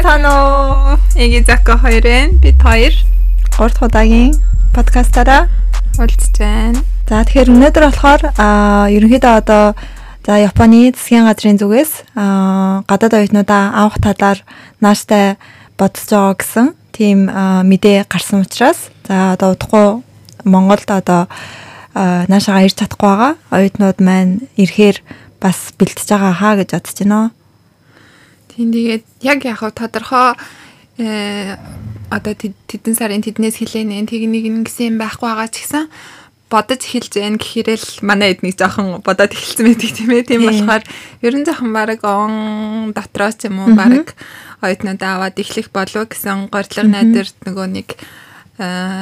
Тано Эги Зако хоёрын бид хоёр гурав дахь удаагийн подкастаараа уулзж байна. За тэгэхээр өнөөдөр болохоор аа ерөнхийдөө одоо за Японы засгийн газрын зүгээс аа гадаад оюутнуудаа авах талаар нааштай бодож байгаа гэсэн тийм мэдээ гарсан учраас за одоо удахгүй Монголд одоо наашаага ирж чадахгүй байгаа оюутнууд маань ирэхээр бас бэлтэж байгаа хаа гэж бодож байна. Тийм тэгээд яг яг тодорхой э одоо тэдэн сарын тэднээс хэлээнэ тэгнийг ингэсэн юм байхгүй байгаа ч гэсэн бодож эхэлж байна гэхээрэл манай эднийг жоохон бодоод эхэлсэн байдаг тийм ээ. Тийм болохоор ерөн жоохон баг он дотроос ч юм уу? Баг оюутнууд аваад эхлэх болов гэсэн гордлог найдвар нөгөө нэг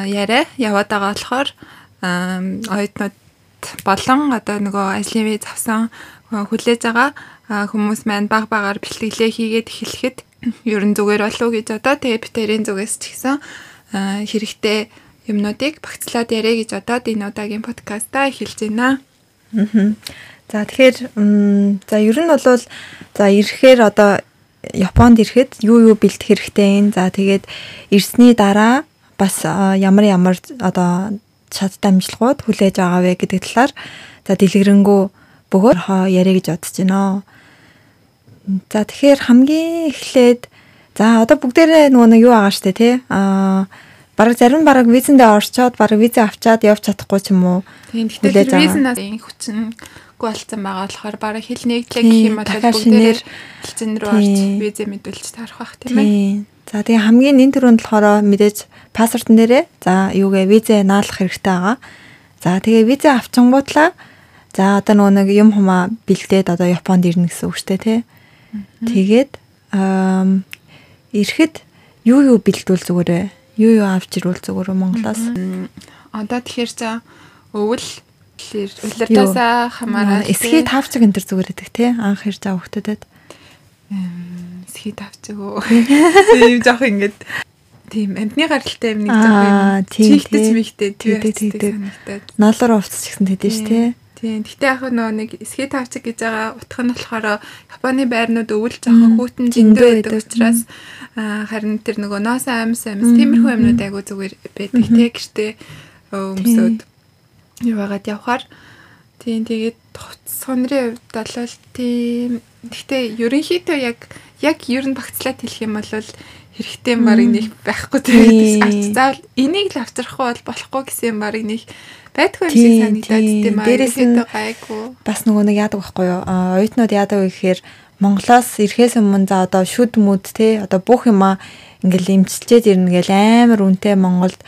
яриа яваад байгаа болохоор оюутнууд болон одоо нөгөө ажлын виз авсан хүлээж байгаа хүмүүс маань баг багаар бэлтгэлээ хийгээд эхлэхэд ерөн зүгээр болов уу гэж одоо тэгээ битэрийн зүгээс ч гэсэн хэрэгтэй юмнуудыг багцлаад яриа гэж одоод энэ удаагийн подкастаа эхэлж байна. Аа. За тэгэхээр за ер нь бол за ирэхээр одоо Японд ирэхэд юу юу бэлтэх хэрэгтэй юм. За тэгээд ирсний дараа бас ямар ямар одоо чад дамжлагууд хүлээж байгаа вэ гэдэг талаар за дэлгэрэнгүй бөгөөд яриа гэж бодож байна. За тэгэхээр хамгийн эхлээд за одоо бүгдээрээ нөгөө нэг юу байгаа штэ тий. Аа бараг зарим бараг визэндээ орчоод бараг визээ авчаад явж чадахгүй ч юм уу. Тийм тэгэхээр визэнаас хүчин болсон байгаа болохоор бараг хэл нэгдлээ гэх юм бол бүгдээр хэлцэн рүү орж визээ мэдүүлж тарах бах тийм ээ. За тэгээ хамгийн нэн төрөнд болохоор мэдээж паспортн дээрээ за юугээ визээ наалах хэрэгтэй байгаа. За тэгээ визээ авчингуудлаа за одоо нөгөө нэг юм хумаа бэлдээд одоо Японд ирнэ гэсэн үг шүү дээ тий. Тэгээд эрэхэд юу юу бэлдвэл зүгээр вэ? Юу юу авч ирвэл зүгээр Монголоос? Одоо тэгэхээр за өвөл улиртаасаа хамаараа эсхий тавчиг энэ төр зүгээр байдаг тий анх ирж байгаа хүмүүстэд эсхий тавчиг өө тийм жоох ингээд тийм амтны гаралтай юм. Нэг жоох юм чигтэй чимэгтэй тий тий ноолоор увцч гэсэн тэдэж тий Тийм. Гэтэ яг нөгөө нэг эсхий тавчиг гэж байгаа утга нь болохоор Японы байрнууд өвөл жоохон хүүтэн зөндөө байдаг учраас харин тэр нөгөө ноос амьс амьс тиймэрхүү юмнууд айгу зүгээр байдаг те гэртээ өмсөд яваагаад явхаар тийм тэгээд сонрын хувьд бол тийм. Гэтэ ерөнхийдөө яг яг ер нь багцлаад хэлэх юм бол хэрэгтэй баг нэг байхгүй тэгээд заавал энийг л авчрахгүй бол болохгүй гэсэн юм баг нэг Байдгүй юм шиг санагдаад тийм аа. Дээрээс нь гайгүй. Бас нөгөө нэг яадаг байхгүй юу? Оюутнууд яадаг вэ гэхээр Монголоос ирэхээс өмнө за одоо шүд мүд те одоо бүх юма ингээл имчилчээд ирнэ гэл амар үнэтэй Монголд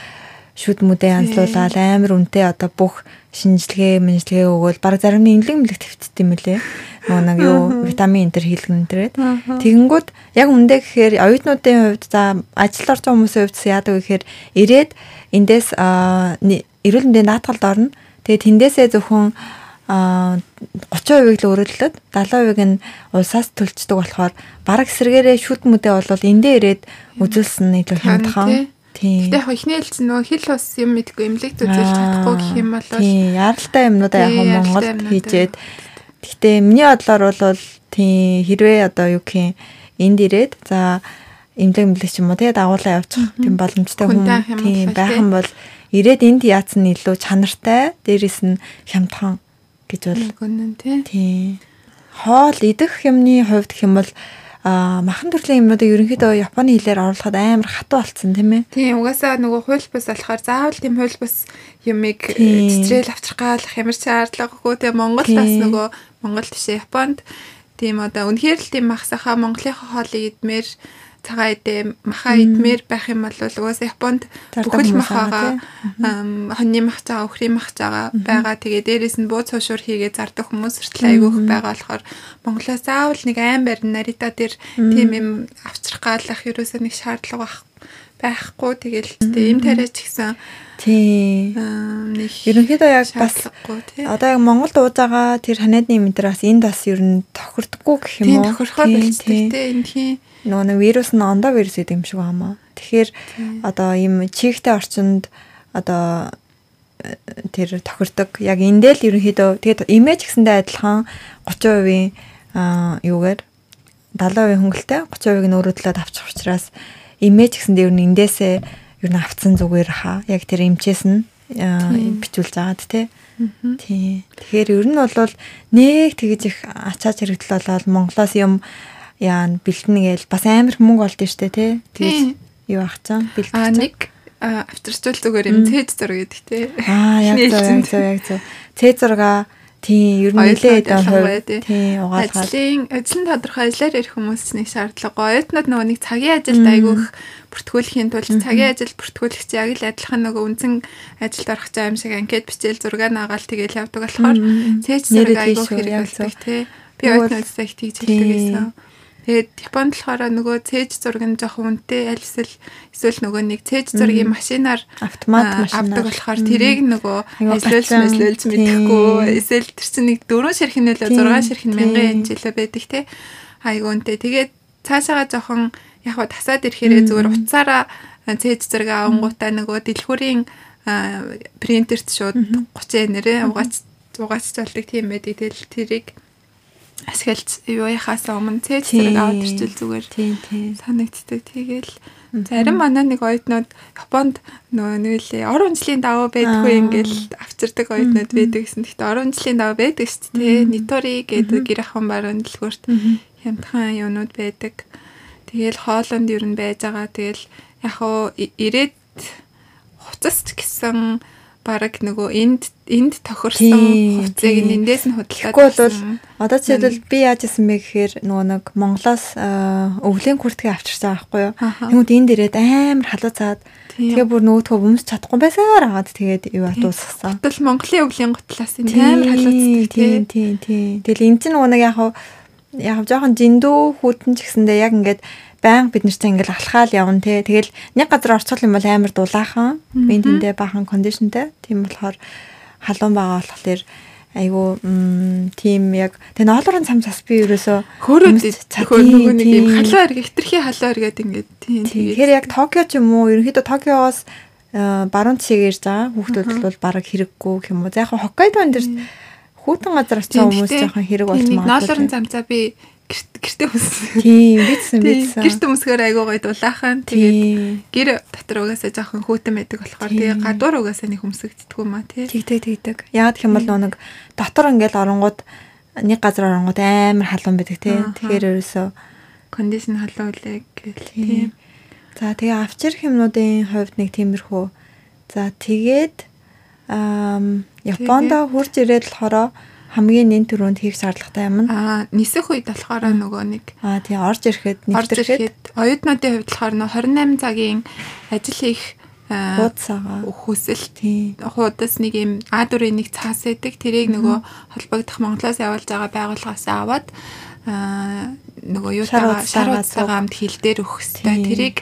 шүд мүдээ янзлуулаад амар үнэтэй одоо бүх шинжилгээ, мэнжилгээ өгөөл баг зарим нь имлэг имлэг твцт юм лээ. Нөгөө нэг юу витамин энтер хийлгэн энтерэд. Тэгэнгүүт яг үндэ гэхээр оюутнуудын хувьд за ажил байгаа хүмүүсийн хувьд яадаг вэ гэхээр ирээд эндээс эрүүл мэндийн даатгалд орно. Тэгээ тэндээсээ зөвхөн 30% л өрөлдөд 70% нь улсаас төлцдөг болохоор бараг эсрэгээрээ шүд мүдээ бол эндээ ирээд үзүүлсэн илүү хямдхан. Тийм. Гэтэ яг ихний хэлсэн нөгөө хэл ус юм мэдгүй эмнэлэг үзүүлж чадахгүй гэх юм бол Тийм, яралтай юмнуудаа яг Монголд хийжээд. Гэхдээ миний бодлоор бол тийм хэрвээ одоо юу гэх юм энд ирээд за эмнэлэг эмнэлэг ч юм уу? Тэгээд агуулаа явуучих тийм боломжтой хүн. Тийм байх юм бол ирээд энд яатсан илүү чанартай дээрэс нь хямдхан гэж бол. Гүнэн тий. Тий. Хоол идэх юмны хувьд гэх юм бол махан төрлийн юмнуудыг ерөнхийдөө Японы хэлээр оруулахад амар хатуу болцсон тийм ээ. Тийм угаасаа нөгөө хууль бус болохоор заавал тийм хууль бус юмыг цэцрэл авчрах гал ямар ч шаардлагагүй тийм Монгол бас нөгөө Монгол биш Японд. Тийм одоо үнэхээр л тийм махсахаа Монголынхаа хоолыг идмээр цагаан идэ маха идмээр байх юм бол угаасаа Японд бүхэл махаага хоньны мах цаа өхрийн мах цаага байгаа. Тэгээ дээрэс нь бууз хуушур хийгээ зардаг хүмүүс хүртэл айгүйх байгаа болохоор Монголоос заавал нэг айн барин нарита дээр тийм юм авчрах гаалах ерөөсөө нэг шаардлага байхгүй. Тэгэл тийм тариач гэсэн Тийм. Ерөнхийдөө яг бас одоо яг Монголд ууж байгаа тэр ханиадны мэдрээс энд бас ер нь тохирдоггүй гэх юм уу? Тийм тохирхоо бэлттэй энэ хий нөгөө нэг вирус нь ондоо вирус гэдэг юм шиг байна. Тэгэхээр одоо ийм чигтэй орчинд одоо э, тэр тохирдог. Яг эндээ л ерөнхийдөө тэгээд имиж гэсэндээ адилхан 30%-ийн аа юугаар 70% хөнгөлтэй 30% нь өөрөө төлөөд авчих учраас имэж гэсэн дээр нь эндээсээ ер нь авцсан зүгээр хаа. Яг тэр эмчээс нь бичүүлж байгаад тий. Тий. Тэгэхээр ер нь бол нэг тэгж их ачаач хэрэгтэл болоод Монголоос юм яа бэлтэнэ гээл бас амар мөнгө олдсон штэ тий. Тэгээд юу ах цаа бэлтгэж. Аа нэг авчирчул зүгээр юм цэд зураг гэдэг тий. Аа яг зөв яг зөв яг зөв. Цэд зураг Тийм, ер нь нэлээд хувь тийм угаалгаад. Ажлын ажлын тодорхой ажиллаар ирэх хүмүүс нэг шаардлагагүй. Оюутнууд нөгөө нэг цагийн ажилд айгүйх бүртгүүлэхийн тулд цагийн ажил бүртгүүлэгч яг л адилхан нөгөө үнцэн ажилд орох цаа юм шиг анкет бичээл зураг наагаал тэгээл явдаг болохоор цээж зэрэг айгүйх хэрэгэлдэг тий. Би оюутнуудтай их тийж хэлдэг байсан. Тэгээд Японд болохоор нөгөө цээж зураг нь жоохон үнэтэй аль эсвэл эсвэл нөгөө нэг цээж зургийн машинаар автомат авдаг болохоор тэрийг нөгөө ажиллуулж мэслүүлж мэдэхгүй. Эсвэл тэр чинь нэг дөрөв ширхэн нөлөө 6 ширхэн мянган жилээ байдаг те. Айгуу үнэтэй. Тэгээд цаашаага жоохон яг ба тасаад ирэхээрээ зүгээр уцаараа цээж зураг авангуудаа нөгөө дэлгүүрийн принтерт шууд 30 нэрээ угаач угаач болдог тийм байдаг. Тэгэл тэрийг ашиглаж юу яхаасаа өмнө цээж зэрэг аваад ирчихэл зүгээр санагддаг. Тэгэл зарим манай нэг оюутнууд Японд нөгөө нүүлээ орон жилийн даваа байдгүй ингээл авчирдаг оюутнууд байдаг гэсэн. Гэхдээ орон жилийн даваа байдаг шүү дээ. Нитори гэдэг гэр ахын баруун дэлгүүрт хямдхан юунууд байдаг. Тэгэл хоолонд юу н байж байгаа. Тэгэл яг хуу ирээд хуцас гэсэн бараг нөгөө энд энд тохирсон хувцсыг эндээс нь худалдаад. Тэгэхгүй бол одоо жишээлбэл би яаж исэн бэ гэхээр нөгөө нэг Монголоос өвлийн хүртгээ авчирсан байхгүй юу. Тэнгүүд энд ирээд амар халуу цаад тэгээ бүр нөгөөдхөө өмс чадахгүй байсаар агаад тэгээд юу атуусгасан. Тэгэл Монголын өвлийн гутлаас энэ амар халуу цдаг тийм тийм тийм. Тэгэл энэ чинь нөгөө нэг яг яг жоохон жиндүү хүүтэн ч гэсэндээ яг ингээд баян бид нартай ингээл алхаал явна те. Тэгэл нэг газар орцгол юм бол амар дулаахан. Би тэндээ бахан кондишнтэй. Тийм болохоор халуун байгаа болохоор айгу тийм яг тэгээ ноолорын цам цас би ерөөсөө хөөрөөд цахиу нөгөө нэг юм халуун арга хитрхи халуун аргаад ингээд тийм тэгэхээр яг Токио ч юм уу ерөнхийдөө Токиогоос баруун цэгийг ирж байгаа хүүхдүүд бол бараг хэрэггүй юм уу. За яг Хоккайдон дээр хүүтэн газар очсон хүмүүс жоохон хэрэг болж магадгүй. Ноолорын цам цаа би гэртээ өмссөн. Тийм бидсэн бидсэн. Гэртээ өмсгөр айгуу гоё дулаахан. Тэгээд гэр дотор угаасаа жоохон хөтөн байдаг болохоор тэгээд гадуур угаасаа нэг өмсөгддөг юм аа тий. Тэгдэг тэгдэг. Яг гэх юм бол нэг дотор ингээл оронгууд нэг газар оронгууд амар халуун байдаг тий. Тэгэхээр ерөөсөө кондишн халуун үлээ гэл тий. За тэгээ авчирх юмнуудын хувьд нэг тиймэрхүү. За тэгээд Японд хурж ирээд болохоор хамгийн нэн төрөнд хийх шаардлагатай юм. Аа, нисэх үед болохоор нөгөө нэг аа тий орж ирэхэд нэгтгэхэд оюутнуудын хувьд болохоор нөө 28 цагийн ажил хийх хуудасаа хүсэл тий. хуудас нэг юм А дүрийн нэг цаас өгдөг тэрийг нөгөө холбогдох Монголоос явуулж байгаа байгууллагаас аваад аа нөгөө юутайгаа шар утсаагаа хамт хил дээр өгөх хэрэгтэй тэрийг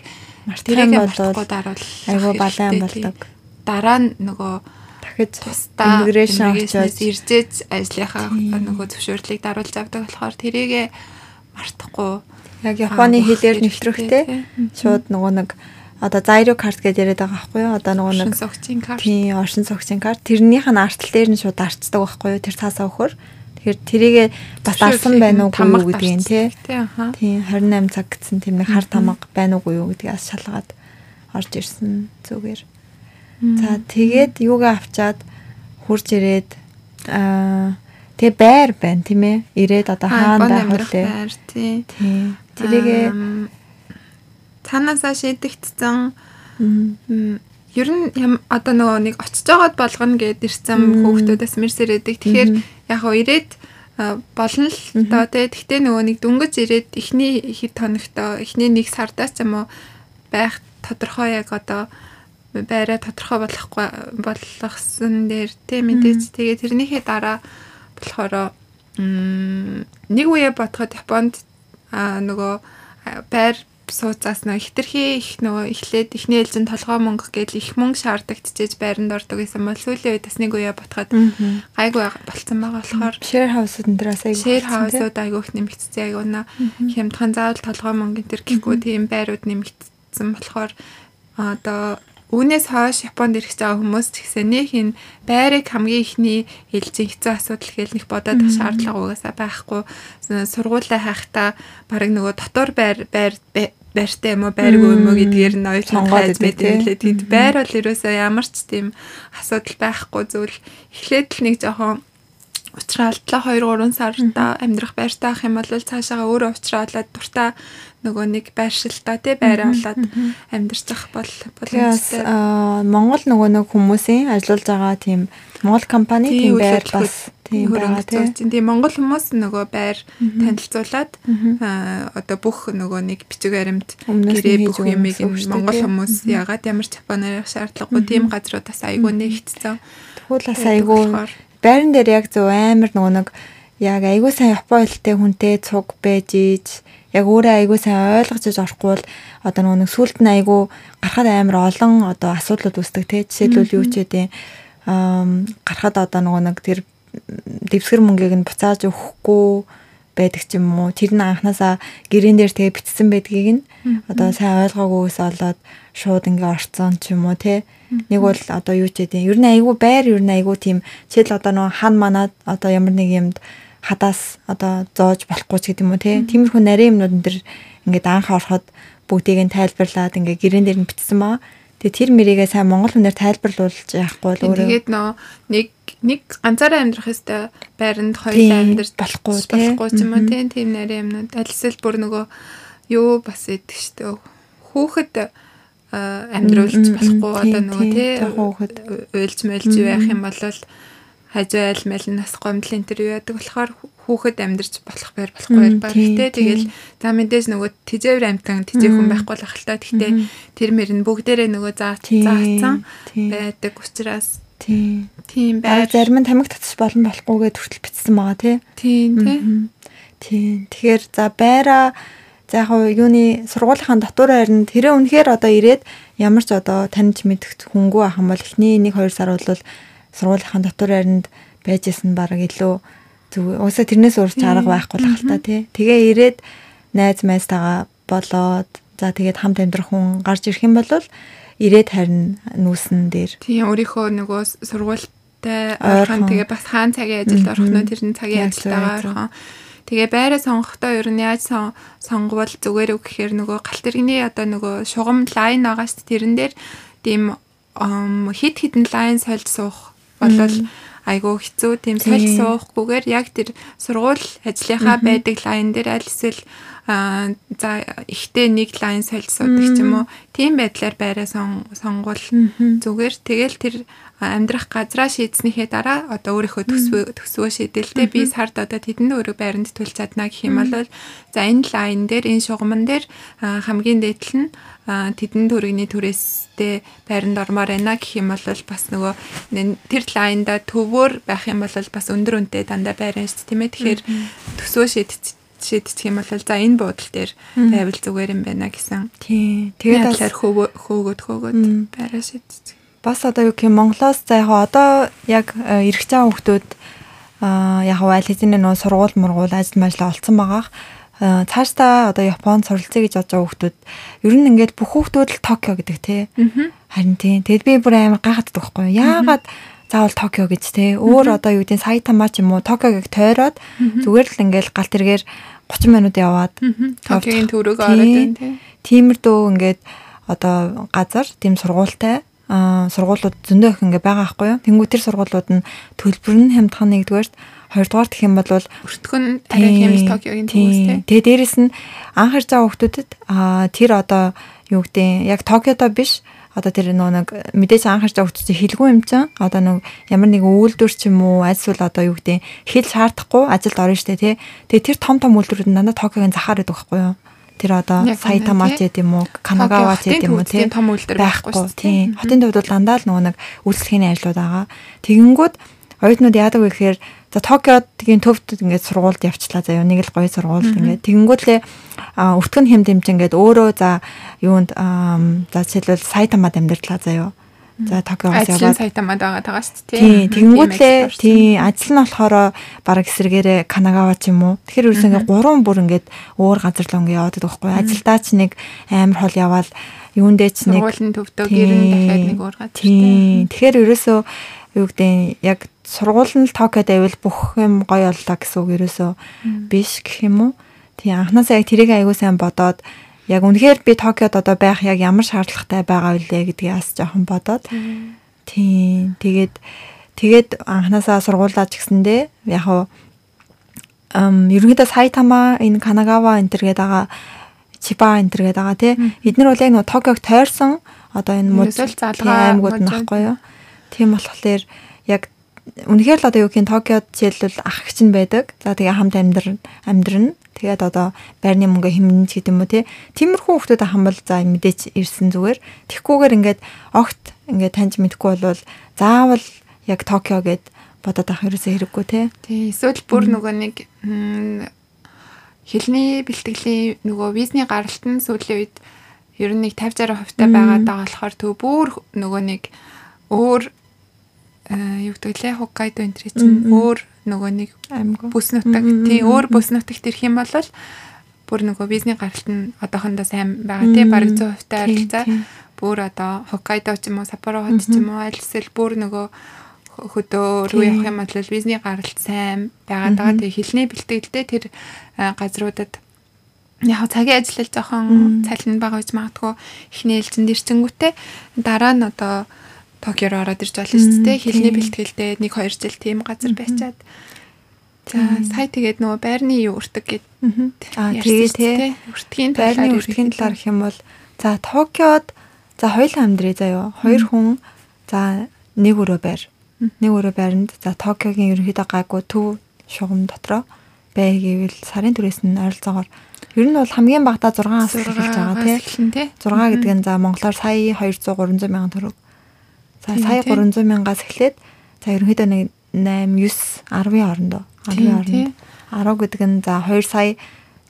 тэрийг болохгүй даруул айгуу балайн болдог дараа нь нөгөө дахиж тусдаа иммиграшн очиж иржээж ажлынхаа нөгөө зөвшөөрлийг даруулж авдаг болохоор тэрийгэ мартахгүй яг Японы хэлээр нэвтрөхтэй шууд нөгөө нэг одоо Zairo card гэж яриад байгаа байхгүй юу? Одоо нөгөө нэг согчийн карт. Тийм, оршин согчийн карт. Тэрнийх нь артал дээр нь шууд арчдаг байхгүй юу? Тэр цаасаа өхөр. Тэгэхээр тэрийгэ бас алсан байна уугүй юу гэдгийг тий. Тийм, 28 цаг гэсэн тийм нэг хар тамга байна уугүй юу гэдгийг шалгаад орж ирсэн зүгээр. За тэгээд юугаа авчаад хурж ирээд аа тэгээ байр байна тийм ээ. Ирээд одоо хаана байх вэ? Байр тий. Тэрийгээ цаанаасаа шийдэгдсэн ер нь одоо нөгөө нэг очиж байгаад болгоно гэд ирсэн хүүхдүүдээс мэрсэрээдэг. Тэгэхээр яг гоо ирээд болно л доо тий. Тэгтээ нөгөө нэг дүнгэж ирээд эхний хэд хоногтоо эхний нэг сардаас ч юм уу байх тодорхой яг одоо байраа тодорхой болохгүй болгосон дээр тийм мэдээж тэгээ тэрнийхээ дараа болохоор нэг үе бодоход Японд аа нөгөө байр сууцаас нөгөө хитрхи их нөгөө эхлээд ихний ээлжин толгой мөнгө гэл их мөнгө шаардагдчихэж байранд ордог гэсэн бол сүүлийн үед бас нэг үе бодоход гайгүй болцсон байгаа болохоор. Share house-ууд энэраас айгүй share house-ууд айгүй их нэмэгдсэн. Айгүй на хямдхан заавал толгой мөнгө энэ төр гэхгүй тийм байрууд нэмэгдсэн болохоор одоо үүнээс хойш Японд ирэх байгаа хүмүүс ч гэсэн нэг энэ байрыг хамгийн ихний ээлжийн хэцүү асуудал гэж нэг бодоод их шаардлага угаасаа байхгүй. Сургуулаа хайхтаа баг нөгөө дотор байр байр байртай юм уу байргүй юм уу гэдгээр нь ойлгох хайж мэдээ лээ. Тэгэд байр бол ерөөсөө ямар ч тийм асуудал байхгүй зүйл. Эхлээд л нэг жоохон уучраалтлаа 2 3 сарда амьдрах байртай ах юм бол цаашаага өөрөө уучраалаад дуртай нөгөө нэг байршилтаа тий байраа болоод амьдарч ах бол боломжтой. Монгол нөгөө нэг хүмүүсийн ажиллаж байгаа тийм Монгол компани тийм байр бас тийм байгаа тийм. Тийм Монгол хүмүүс нөгөө байр танилцуулаад одоо бүх нөгөө нэг бичиг баримт гэрээ бүх юмыг Монгол хүмүүс ягаад ямар Японоор шаардлагагүй тийм газруудаас айгүй нэгтцсэн. Тэгвэл бас айгүй байран дээр яг зөв амар нөгөө нэг яг айгүй сайн Япон хэлтэй хүнтэй цуг байж ийж яг өөрөө айгүй сайн ойлгож иж орохгүй бол одоо нөгөө нэг сүлд нь айгүй гарахад амар олон одоо асуудлууд үүсдэг те. Жишээлбэл юу ч гэдэг аа гарахад одоо нөгөө нэг тэр дэвсгэр мөнгийг нь буцааж өгөхгүй байдаг ч юм уу. Тэр нь анханасаа гэрэн дээр тэгээ битсэн байдгийг нь одоо сайн ойлгоогүйгээс болоод шууд ингээ орцсон ч юм уу те. Нэг бол одоо юу ч гэдэг ер нь айгүй байр ер нь айгүй тийм. Жишээл одоо нөгөө хан манад одоо ямар нэг юмд хадаас одоо зоож болохгүй ч гэдэг юм уу те. Тиймэрхүү нарийн юмнууд энэ ингээд анх ороход бүгдийг нь тайлбарлаад ингээд гэрэн дээр нь бичсэн маа. Тэгээ тэр мэрийгээ сайн монгол хүнээр тайлбарлуулж яахгүй л өөрөө. Тэгээд нөө нэг нэг ганцаараа амьдрах ёстой байранд хоёулаа амьдрах болохгүй болохгүй ч юм уу тийм тийм нарийн юмнууд. Альсэл бүр нөгөө юу бас идэг штэ. Хүүхэд амьдруулж болохгүй одоо нөгөө тий хүүхэд. Уйлж мэлж байх юм бол хажуу айл мэл нас гомдол энэ төр юу яадаг болохоор хүүхэд амьдарч болох байр болохгүй байр баг. Гэтэ тэгэл за мэдээж нөгөө тижээвэр амтан тижээ хүн байхгүй л ахaltaа. Гэтэ тэр мөр нь бүгдээрээ нөгөө заа заацсан байдаг учраас тийм байр зарим нь тамиг татчих болон болохгүйгээ төртөл бичсэн байгаа тий. Тийм тий. Тийм. Тэгэхээр за байраа за яг юуны сургуулийнхаа дотор харин тэрэ үнэхээр одоо ирээд ямар ч одоо таньж мэдэх хүнгүй ах юм бол эхний 1 2 сар бол сургуулийнхаа дотор харинд байжсэн баг илүү зүг уусаа тэрнээс урьж арга байхгүй л хальта тий. Тэгээ ирээд найз майзтайгаа болоод за тэгээд хамт амьдрах хүн гарч ирэх юм бол ирээд харин нүүсэн дээр. Тийм өөрийнхөө нөгөө сургуультай ойрхон тэгээ бас хаан цагийн ажилд орох нь тэрний цагийн ажилтайгаа ойрхон. Тэгээ байраа сонгохдоо ер нь яаж сонгвол зүгээр үг гэхээр нөгөө галт тэрэгний одоо нөгөө шугам лайн байгаа шүү дээ. Тэрэн дээр тийм хит хитэн лайн сольж суух болвол айгүй хэцүү тийм соль суухгүйгээр яг тэр сургууль ажлынхаа байдаг лайн дээр аль эсвэл за ихтэй нэг лайн соль суудаг ч юм уу тийм байдлаар байраа сонгуул зүгээр. Тэгэл тэр амьдрах газраа шийдснийхээ дараа одоо өөрийнхөө төсвөө төсвөө шийдэлтэй би сард одоо тэдэнд өөрөө байранд төлж чадна гэх юм бол за энэ лайн дээр энэ шугамн дээр хамгийн дээдл нь тэдэн төрөний түрээстэй байранд ормоор байна гэх юм бол бас нөгөө тэр лайнда төвөөр байх юм бол бас өндөр үнэтэй дандаа байран шүү дээ тийм ээ. Тэгэхээр төсөө шийдэж шийдчих юм бол за энэ буудал дээр байвал зүгээр юм байна гэсэн. Тийм. Тэгээд алаар хөөгөөд хөөгөөд байраа шийдчих. Бас одоо юу гэх юм Монголоос за яг одоо яг ирэх цаа хүмүүс яг айл хэзээ нөө сургууль мургуул ажил мажлаа олцсон байгаа цаашдаа одоо Японд суралцъя гэж бодож байгаа хүмүүс ер нь ингээд бүх хүмүүс л Токио гэдэг тий. Харин тий. Тэгэд би бүр амар гайхаад байхгүй? Яагаад заавал Токио гэж тий. Өөр одоо юу гэдэг Сайтама ч юм уу Токиог тойроод зүгээр л ингээд галт тэргээр 30 минут яваад Токиогийн төрөг ороод байна тий. Тиймэрдүү ингээд одоо газар тийм сургуультай сургуулиуд зөндөө их ингээ байгаа байхгүй юу. Тэнгүү тэр сургуулиуд нь төлбөр нь хямдхан нэгдүгээр Хоёрдугаар гэх юм бол өртгөн арай хэмс Токиогийн төвөөс тий. Тэгээ дээрэс нь анх байгаа хүмүүстэд аа тэр одоо юу гэдэг яг Токиодо биш одоо тэр нөө нэг мэдээж анх байгаа хүмүүс хэлгүй юм чинь одоо нэг ямар нэг үйлдвэр ч юм уу альсвал одоо юу гэдэг хэл шаардахгүй ажилд орно штэ тий. Тэгээ тэр том том үйлдвэрүүд дандаа Токиогийн захаар байдаг байхгүй юу? Тэр одоо Сайтама ч гэдэм үү, Канагава ч гэдэм үү тийм том үйлдвэр байхгүй тийм. Хотын төвд бол дандаа л нөгөө нэг үйлчлэгийн ажлууд байгаа. Тэгэнгүүт оюутнууд яадаг вэ гэхээр За Токиод тгийн төвд ингээд сургуульд явчлаа. Заяа нэг л гоё сургууль ингээд. Тэгэнгүүтлээ өвтгөн хэм дэмжингээд өөрөө за юунд за жишээлбэл Сайтамад амьдарчлаа заяа. За Токиогоос яваад Сайтамад байгаа таа шүү дээ. Тийм тэгэнгүүтлээ тийм ажил нь болохоор бараг эсрэгээрээ Канагава ч юм уу. Тэгэхээр ерөөс ингээд гурван бүр ингээд өөр газар л ингээд яваад байгаа байхгүй. Ажилдаа ч нэг амар хол яваал юундээ ч нэг сургуулийн төвдөө гэр нь дахиад нэг уургаад тийм. Тэгэхээр ерөөсөө юу гэдэг яг сургууль нь Токиод байвал бүх юм гоё боллоо гэсэн үг ерөөсөө биш гэх юм уу. Тийм анханасаа яг тэрийг аягүй сайн бодоод яг үнэхээр би Токиод одоо байх яг ямар шаардлагатай байгаа вэ гэдгийг бас жоохон бодоод. Тийм тэгээд тэгээд анханасаа сургуулаа ч гэсэндээ яг хуу ам ерөнхийдөө Сайтама энэ Канагава энэ төр гэдэг байгаа Чиба энэ төр гэдэг байгаа тий. Эднэр бол яг нөө Токиог тойрсон. Одоо энэ мужил залгаа аймагуд нь баггүй юу? Тийм болохоор яг үнэхээр л одоо юу гэх юм Токиод жишээлбэл ах эгч нь байдаг. За тэгээ хамт амьдрын амьдрын. Тэгээд одоо байрны мөнгө хэмнэн ч гэдэм үү те. Тиймэрхүү хүмүүс бол за мэдээч ирсэн зүгээр. Тэгхгүйгээр ингээд огт ингээд таньж мэдхгүй болвол заавал яг Токио гэд бодоод авах ерөөсөө хэрэггүй те. Тий, эсвэл бүр нөгөө нэг хэлний бэлтгэлийн нөгөө визний гаралт нь сүүлийн үед ер нь нэг 50 60% та байгаад байгаа болохоор төв бүр нөгөө нэг өөр юу гэдэг лээ Хоккайдо энэ чинь өөр нөгөө нэг бүс нутаг. Тий өөр бүс нутагт ирэх юм бол бүр нөгөө визний гаралт нь одоохондоо сайн байгаа. Тий бараг 100% та арилцаа бүр одоо Хоккайдо ч юм уу Саппоро хот ч юм уу аль эсвэл бүр нөгөө хөдөө рүү явах юм бол визний гаралт сайн байгаад байгаа. Тэгээ хилний бэлтгэлтэй тэр газруудад яг цагийн ажиллал жоохон цалин бага гэж магадгүй. Эхний ээлжинд ирчингүүтээ дараа нь одоо Токиор ороод ирж болно шүү дээ. Хилний бэлтгэлдээ 1 2 жил тийм газар байчаад. За сая тэгээд нөгөө байрны юу өртөг гэд. Аа тэгээд тий. Өртгийн байрны өртгийн талаар гэх юм бол за Токиод за хоёулаа амьдрий заяо. Хоёр хүн за нэг өрөө байр. Нэг өрөө байранд за Токиогийн ерөнхийдөө гайгүй төв шугам дотроо бай гэвэл сарын түрээс нь ойролцоогоор ер нь бол хамгийн багадаа 6-аас эхэлж байгаа тий. 6 гэдэг нь за монголоор сая 200 300 мянган төгрөг За сая 300 мянгаас эхлээд за ерөнхийдөө нэг 8 9 10-ын хоорондоо 10-ын хооронд 10 гэдэг нь за 2 сая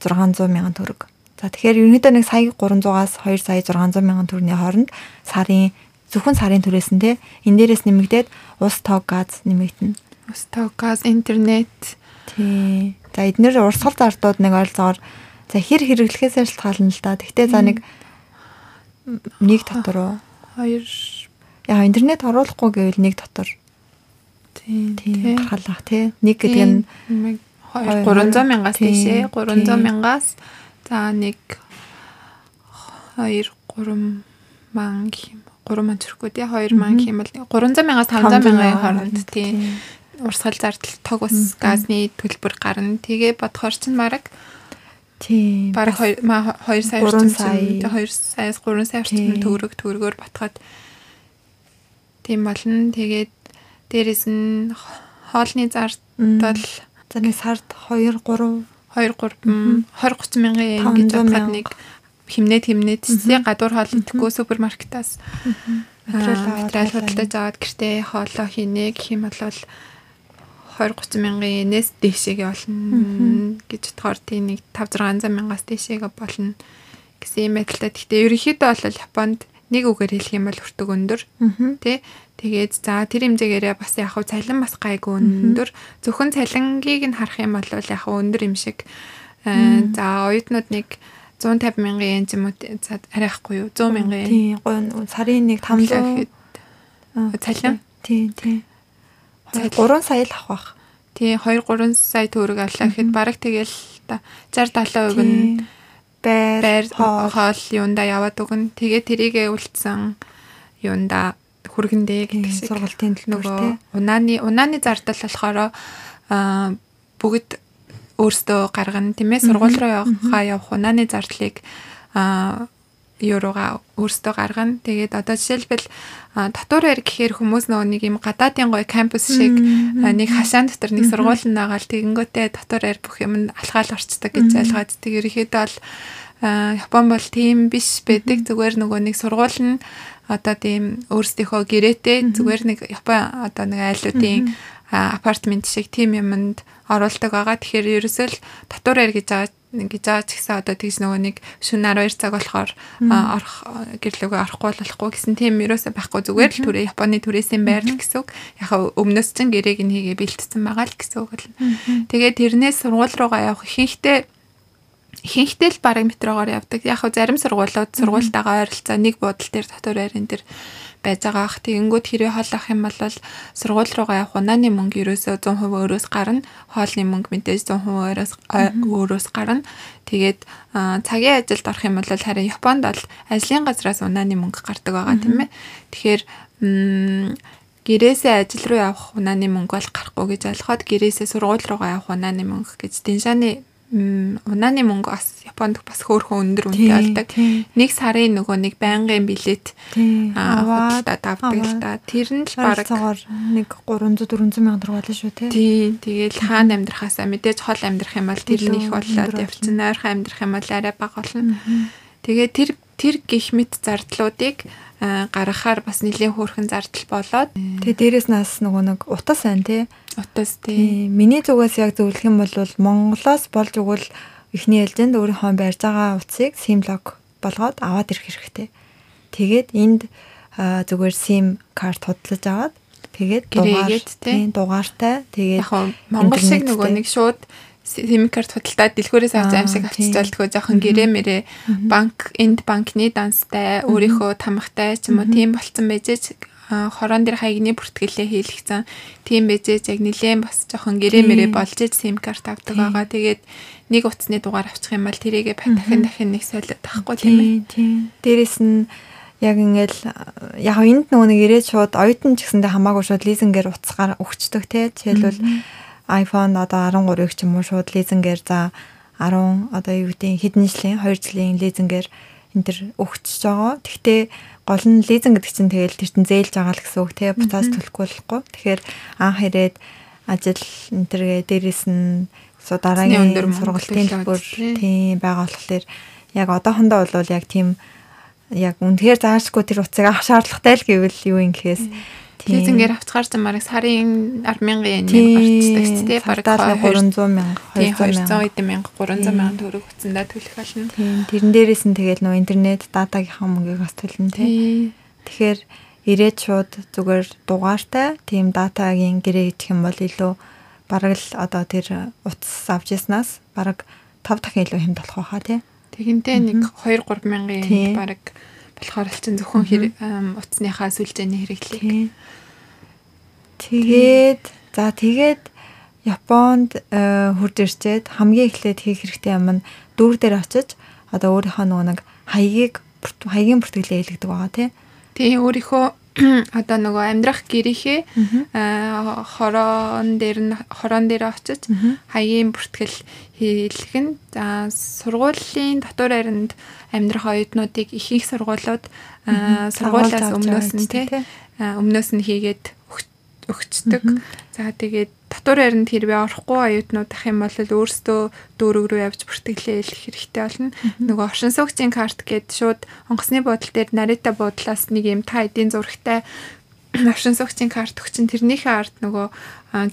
600 мянган төгрөг. За тэгэхээр ерөнхийдөө нэг сая 300-аас 2 сая 600 мянган төгрөгийн хооронд сарын зөвхөн сарын түрээс нь те энэ дээрээс нэмэгдээд ус тоо газ нэмэгдэнэ. Ус тоо газ интернет тий. За эднэр урсгал зардууд нэг ойролцоогоор за хэр хэрэглэхээс шалтгаална л да. Тэгтээ за нэг нэг дотор 2 яа интернет оруулахгүй гэвэл нэг дотор. Тийм гаргалах тий. нэг гэдэг нь 300 мянгаас тийшээ. 300 мянгаас за нэг 2 3 ман гэх юм 3 ман зэрэггүй тий 2 ман гэх юм бол 300 мянгаас 500 мянган хооронд тий. урсгал зардал тог ус газны төлбөр гарна. Тэгээ бодохоор чинь мараг тий бараг 2 сая 3 сая. 2 саяас 3 сая орчим төгрөг төгрөгөөр батгаад Тийм болно. Тэгээд дээрэс нь хоолны зардал за нэг сард 2 3 2 3 20 30 мянган yen гэж бодоход нэг химнээд химнээд тийм гадуур хоол идэхгүй супермаркетаас. Материал худалдаж аваад гэртээ хоолоо хийнэ. Гэх юм бол 20 30 мянган yen-ээс дээшээгээ болно гэж бодохоор тийм нэг 5 600 мянгаас дээшээгээ болно гэсэн юм байдлаа. Гэхдээ ерөнхийдөө бол Японд нэг үгээр хэлэх юм бол өртөг өндөр. Тий тэгээд за тэр хэмжээгээрээ бас яг хав цалин бас гайгүй өндөр. Зөвхөн цалингийг нь харах юм бол яг хав өндөр юм шиг. За оюутнууд нэг 150 мянган yen ч юм уу арайхгүй юу? 100 мянган yen тий сарын нэг 500 цалин? тий тий. 3 сая л авах бах. Тий 2 3 сая төгрөг авлаа гэхэд бараг тэгэл 60 70% нь байр хоол. юунда яваад өгнө. Тэгээ тэрийгэ үлдсэн юунда хүргэндээ гэдэг шиг. сургалтын төлбөр унааны унааны зардал болохоор аа бүгд өөрсдөө гаргана. Тийм ээ сургууль руу явахаа явах унааны зардлыг аа еврога өөрсдөө гаргана. Тэгээд одоо жишээлбэл дотор байр гэхээр хүмүүс нөгөө нэг юм гадаадын гоё кампус шиг нэг хашаан дотор нэг сургууль нагаал тэгэнгүүтээ дотор байр бүх юм алхаал орчдөг гэж ойлгоод тэг ерөөхдөө бол Япон бол тийм биш байдаг. Зүгээр нөгөө нэг сургууль нь одоо тийм өөрсдийнхөө гэрээтэй зүгээр нэг Япон одоо нэг айлуудын апартмент шиг тийм юмд оруулдаг байгаа. Тэгэхээр ерөөсөө л татвар байр гэж байгаа гэж байгаа ч гэсэн одоо тэгс нөгөө нэг шөнө 12 цаг болохоор орох гэрлөөгөө орохгүй болохгүй гэсэн тийм ерөөсөө байхгүй зүгээр л түрээ Японы түрээсийн байр л гэсэн үг. Яг өмнөөс чин гэрээг нь хийгээ бэлтцсэн байгаа л гэсэн үг л. Тэгээд тэрнээс сургууль руугаа явах ихэнхдээ ихэнхдээ л бараг метрогоор явдаг. Яг хөө зарим сургуулиуд сургуультайгаа ойролцоо нэг буудал дээр дотор байран дээр байж байгаа ах. Тэгэнгүүт хэрэг хоол авах юм бол сургууль руугаа явах унааны мөнгө ерөөсөө 100% өөрөөс гарна. Хоолны мөнгө мэдээж 100% өөрөөс өөрөөс гарна. Тэгээд цагийн ажилд орох юм бол харин Японд бол ажлын газраас унааны мөнгө гардаг байгаа тийм ээ. Тэгэхээр гэрээсээ ажил руу явах унааны мөнгө бол гарахгүй гэж ойлгоход гэрээсээ сургууль руугаа явах унааны мөнгө гэж Диншаны унааны мөнгө бас Японд бас хөөрхөн өндөр үнэтэй болдог. Нэг сарын нөгөө нэг байнгын билет аваад авдаг л та. Тэр нь л баг нэг 300 400 мянган төгрөг болно шүү тий. Тий. Тэгээл хаана амьдрахаасаа мэдээж хол амьдрах юм бол тэр нь их боллоо. Явцсан ойрхон амьдрах юм бол арай бага болно. Тэгээ тэр тэр гих мэт зардлуудыг гаргахаар бас нэлийн хөөрхөн зардал болоод тэгээ дээрэс нас нөгөө нэг утас байна тий. Утас тий. Миний зүгээс яг зөвлөх юм бол Монголоос болж өгвөл эхний ээлжинд өөрийнхөө барьж байгаа утсыг log болгоод аваад ирэх хэрэгтэй. Тэгээд энд зүгээр SIM карт худалдаж аваад тэгээд дугаар тий дугаартай тэгээд яг Монгол шиг нөгөө нэг шууд SIM карт худалдаад дэлгүүрээс авч амьсаг авчиж болтгоо жоохон гэрээ мэрээ банк энд банкны данстай өөрийнхөө тамхтай ч юм уу тийм болцсон байжээч хорон дээр хаягны бүртгэлээ хийлгэсэн. Тийм байжээч яг нилээн бас жоохон гэрээ мэрээ болж иж SIM карт авдаг байгаа. Тэгээд нэг утасны дугаар авчих юм бол тэрийгэ дахин дахин нэг солиод тахгүй тийм ээ. Дээрэс нь яг ингээл яг энд нөгөө нэг ирээд шууд оюутан ч гэсэндээ хамаагүй шууд лизингээр утасгаар өгчдөг те. Жишээлбэл iPhone одоо 13-ыг ч юм уу шууд лизингээр за 10 одоо юу гэдэг хэдэн жилийн 2 жилийн лизингээр энэ төр өгчөж байгаа. Гэхдээ гол нь лизинг гэдэг чинь тэгэл тэр чинь зээлж байгаа л гэсэн үг тий буцаас төлөхгүй болохгүй. Тэгэхээр анх ирээд ажил энэ төргээ дээрэс нь дараагийн сургалтын төлбөр тийм байгаа болохоор яг одоохондоо бол яг тийм яг үнэхээр заашгүй тэр утсыг авах шаардлагатай л гэвэл юу юм гэхээс Лизингээр авцгаар замаарыг сарын 100000 yen гарчдаг ч тийм бараг 300 мянга 200 мянга 300 мянга төгрөг утсандаа төлөх болно. Тийм тэрэн дээрээс нь тэгэл нөө интернет датагийнхаа мөнгийг бас төлнө тийм. Тэгэхээр ирээд шууд зүгээр дугаартай тийм датагийн гэрээ идэх юм бол илүү бараг л одоо тэр утас авч яснаас бараг 5 дахин илүү хэмт болох байхаа тий. Тэгэнтэй нэг 2 3 мянган бараг болохоор л чин зөвхөн утасныхаа сүлжээний хэрэглээ. Тэгээд за тэгээд Японд э, хурд ирчээд хамгийн эхлээд хийх хэрэгтэй юм нь дүүр дээр очиж одоо өөрийнхөө нөгөө нэг хаягийг хаягийн бүртгэлээ хэлэгдэг байгаа тий. Тэгээ өөрийнхөө одоо нөгөө амьдрах гэрийнхээ хорон дээр нь хорон дээр очиж хаягийн бүртгэл хийлгэх нь за сургуулийн дотор байранд амьдрах оюутнуудыг ихэнх сургуулиуд сургуулиас өмнөөс нь тий өмнөөс нь хийгээд өгчдөг. За тэгээд дотор байранд хэрвээ орохгүй оюутнууд ах юм бол өөрсдөө дүүрэг рүү явж бүртгэлээ хэлэх хэрэгтэй болно. Нөгөө оршин суугчийн карт гээд шууд онгоцны буудлын дээр нарита буудлаас нэг юм та эдийн зурагтай оршин суугчийн карт өгчин тэрнийхээ ард нөгөө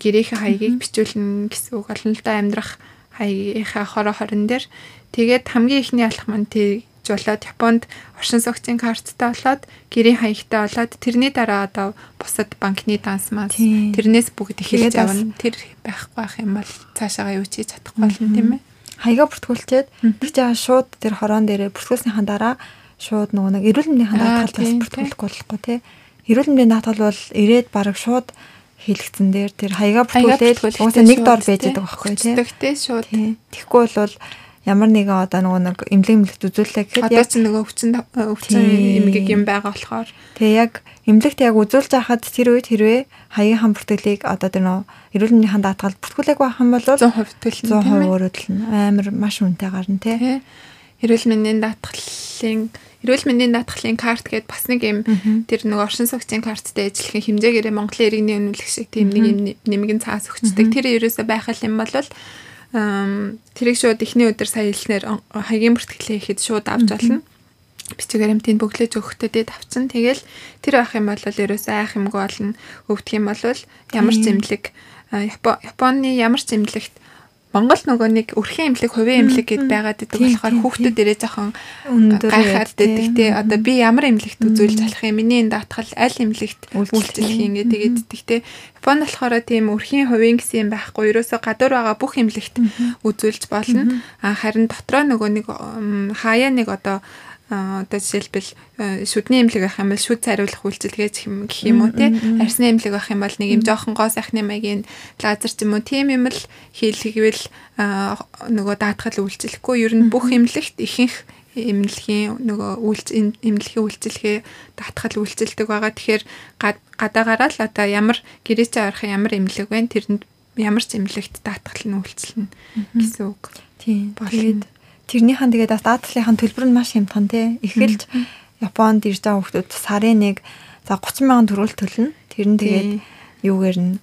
гэрээхээ хаягийг бичүүлнэ гэсэн үг олон л да амьдрах хаягийнхаа хороо хорон дээр. Тэгээд хамгийн ихний алах маань тэг болоод Японд оршин суугчийн карттай болоод гэрийн хаягтай болоод тэрний дараа одоо бусад банкны данс мас тэрнээс бүгд эхэлж явна. Тэр байхгүй байх юм бол цаашаага юу ч хийж чадахгүй болно тийм ээ. Хаягаа бүртгүүлчихэд тэг чи шууд тэр хорон дээрээ бүртгүүлснийхаа дараа шууд нөгөө нэг эрүүл мэндийн даатгалаас бүртгүүлэхгүй болохгүй тий. Эрүүл мэндийн даатгал бол ирээд бараг шууд хийлгцэн дээр тэр хаягаа бүртгүүлээд угаасаа нэг дор байж байгаа байхгүй тий. Тэгтээ шууд. Тэгэхгүй бол ямар нэгэн одоо нөгөө нэг эмнэлэг эмнэлэгт үзүүлэлээ гэхэд яг ч нөгөө өвчин өвчин эмгэг юм байгаа болохоор. Тэгээ яг эмнэлэгт яг үзүүлж байхад тэр үед хэрвээ хаягийн хан бүртгэлийг одоо тэр нөгөө эрүүл мэндийн даатгал бүртгүүлээг байх юм бол 100% төлнө 100% өөрөө төлнө амар маш үнэтэй гарна тий. Эрүүл мэндийн даатгалын эрүүл мэндийн даатгалын карт гэдээ бас нэг юм тэр нөгөө оршин суугчийн карттай ажиллах хэмжээгээрээ Монголын иргэний үнэлэх шиг тийм нэг юм нэмгэн цаас өгчдөг. Тэр ерөөсөө байх юм бол тэрийг шууд эхний өдөр сая хэлснээр хаягийн бүртгэлээ ихэд шууд авч болно. Бичиг баримтыг бөглөөж өгөхдөө дээд авчин. Тэгэл тэр байх юм бол ерөөсөө айх юмгүй болно. Өвдөх юм бол ямар зэмлэг Японы ямар зэмлэгт Монгол нөгөө нэг өрхийн эмнэлэг, хувийн эмнэлэг гэд байгаад идэг болохоор хүүхдүүд ирээ жоохон гайхаад идэг те. Одоо би ямар эмнэлэгт үзүүлж болох юм? Миний энэ даатгал аль эмнэлэгт үйлчлэх юм гээ тэгээд идэг те. Японд болохоор тийм өрхийн хувийн гэсэн юм байхгүй. Ерөөсө гадуур байгаа бүх эмнэлэгт үзүүлж болно. А харин дотроо нөгөө нэг хаяа нэг одоо одоо жишээлбэл шүдний имлэг байх юм бол шүд цариулах үйлчилгээ гэх юм уу тий арсны имлэг байх юм бол нэг юм жоохон гоо сайхны маягийн лазер ч юм уу тийм юм л хийлгэвэл нөгөө даатгал үйлчлэхгүй ер нь бүх имлэгт ихэнх эмнэлгийн нөгөө үйлч эмнэлгийн үйлчилгээ татгал үйлчилдэг байгаа. Тэгэхээр гадаагаараа л одоо ямар гэрээч авах ямар эмнэлэг вэ? Тэрэнд ямар ч эмнэлэгт татгал нь үйлчилнэ гэсэн үг. Тийм. Тэгээд тэрнийхэн тэгээд бас даатгалынхаа төлбөр нь маш хямдхан тий. Эхэлж Японд ирж байгаа хүмүүс сарын нэг за 30 мянган төгрөг төлнө. Тэр нь тэгээд юугээр нь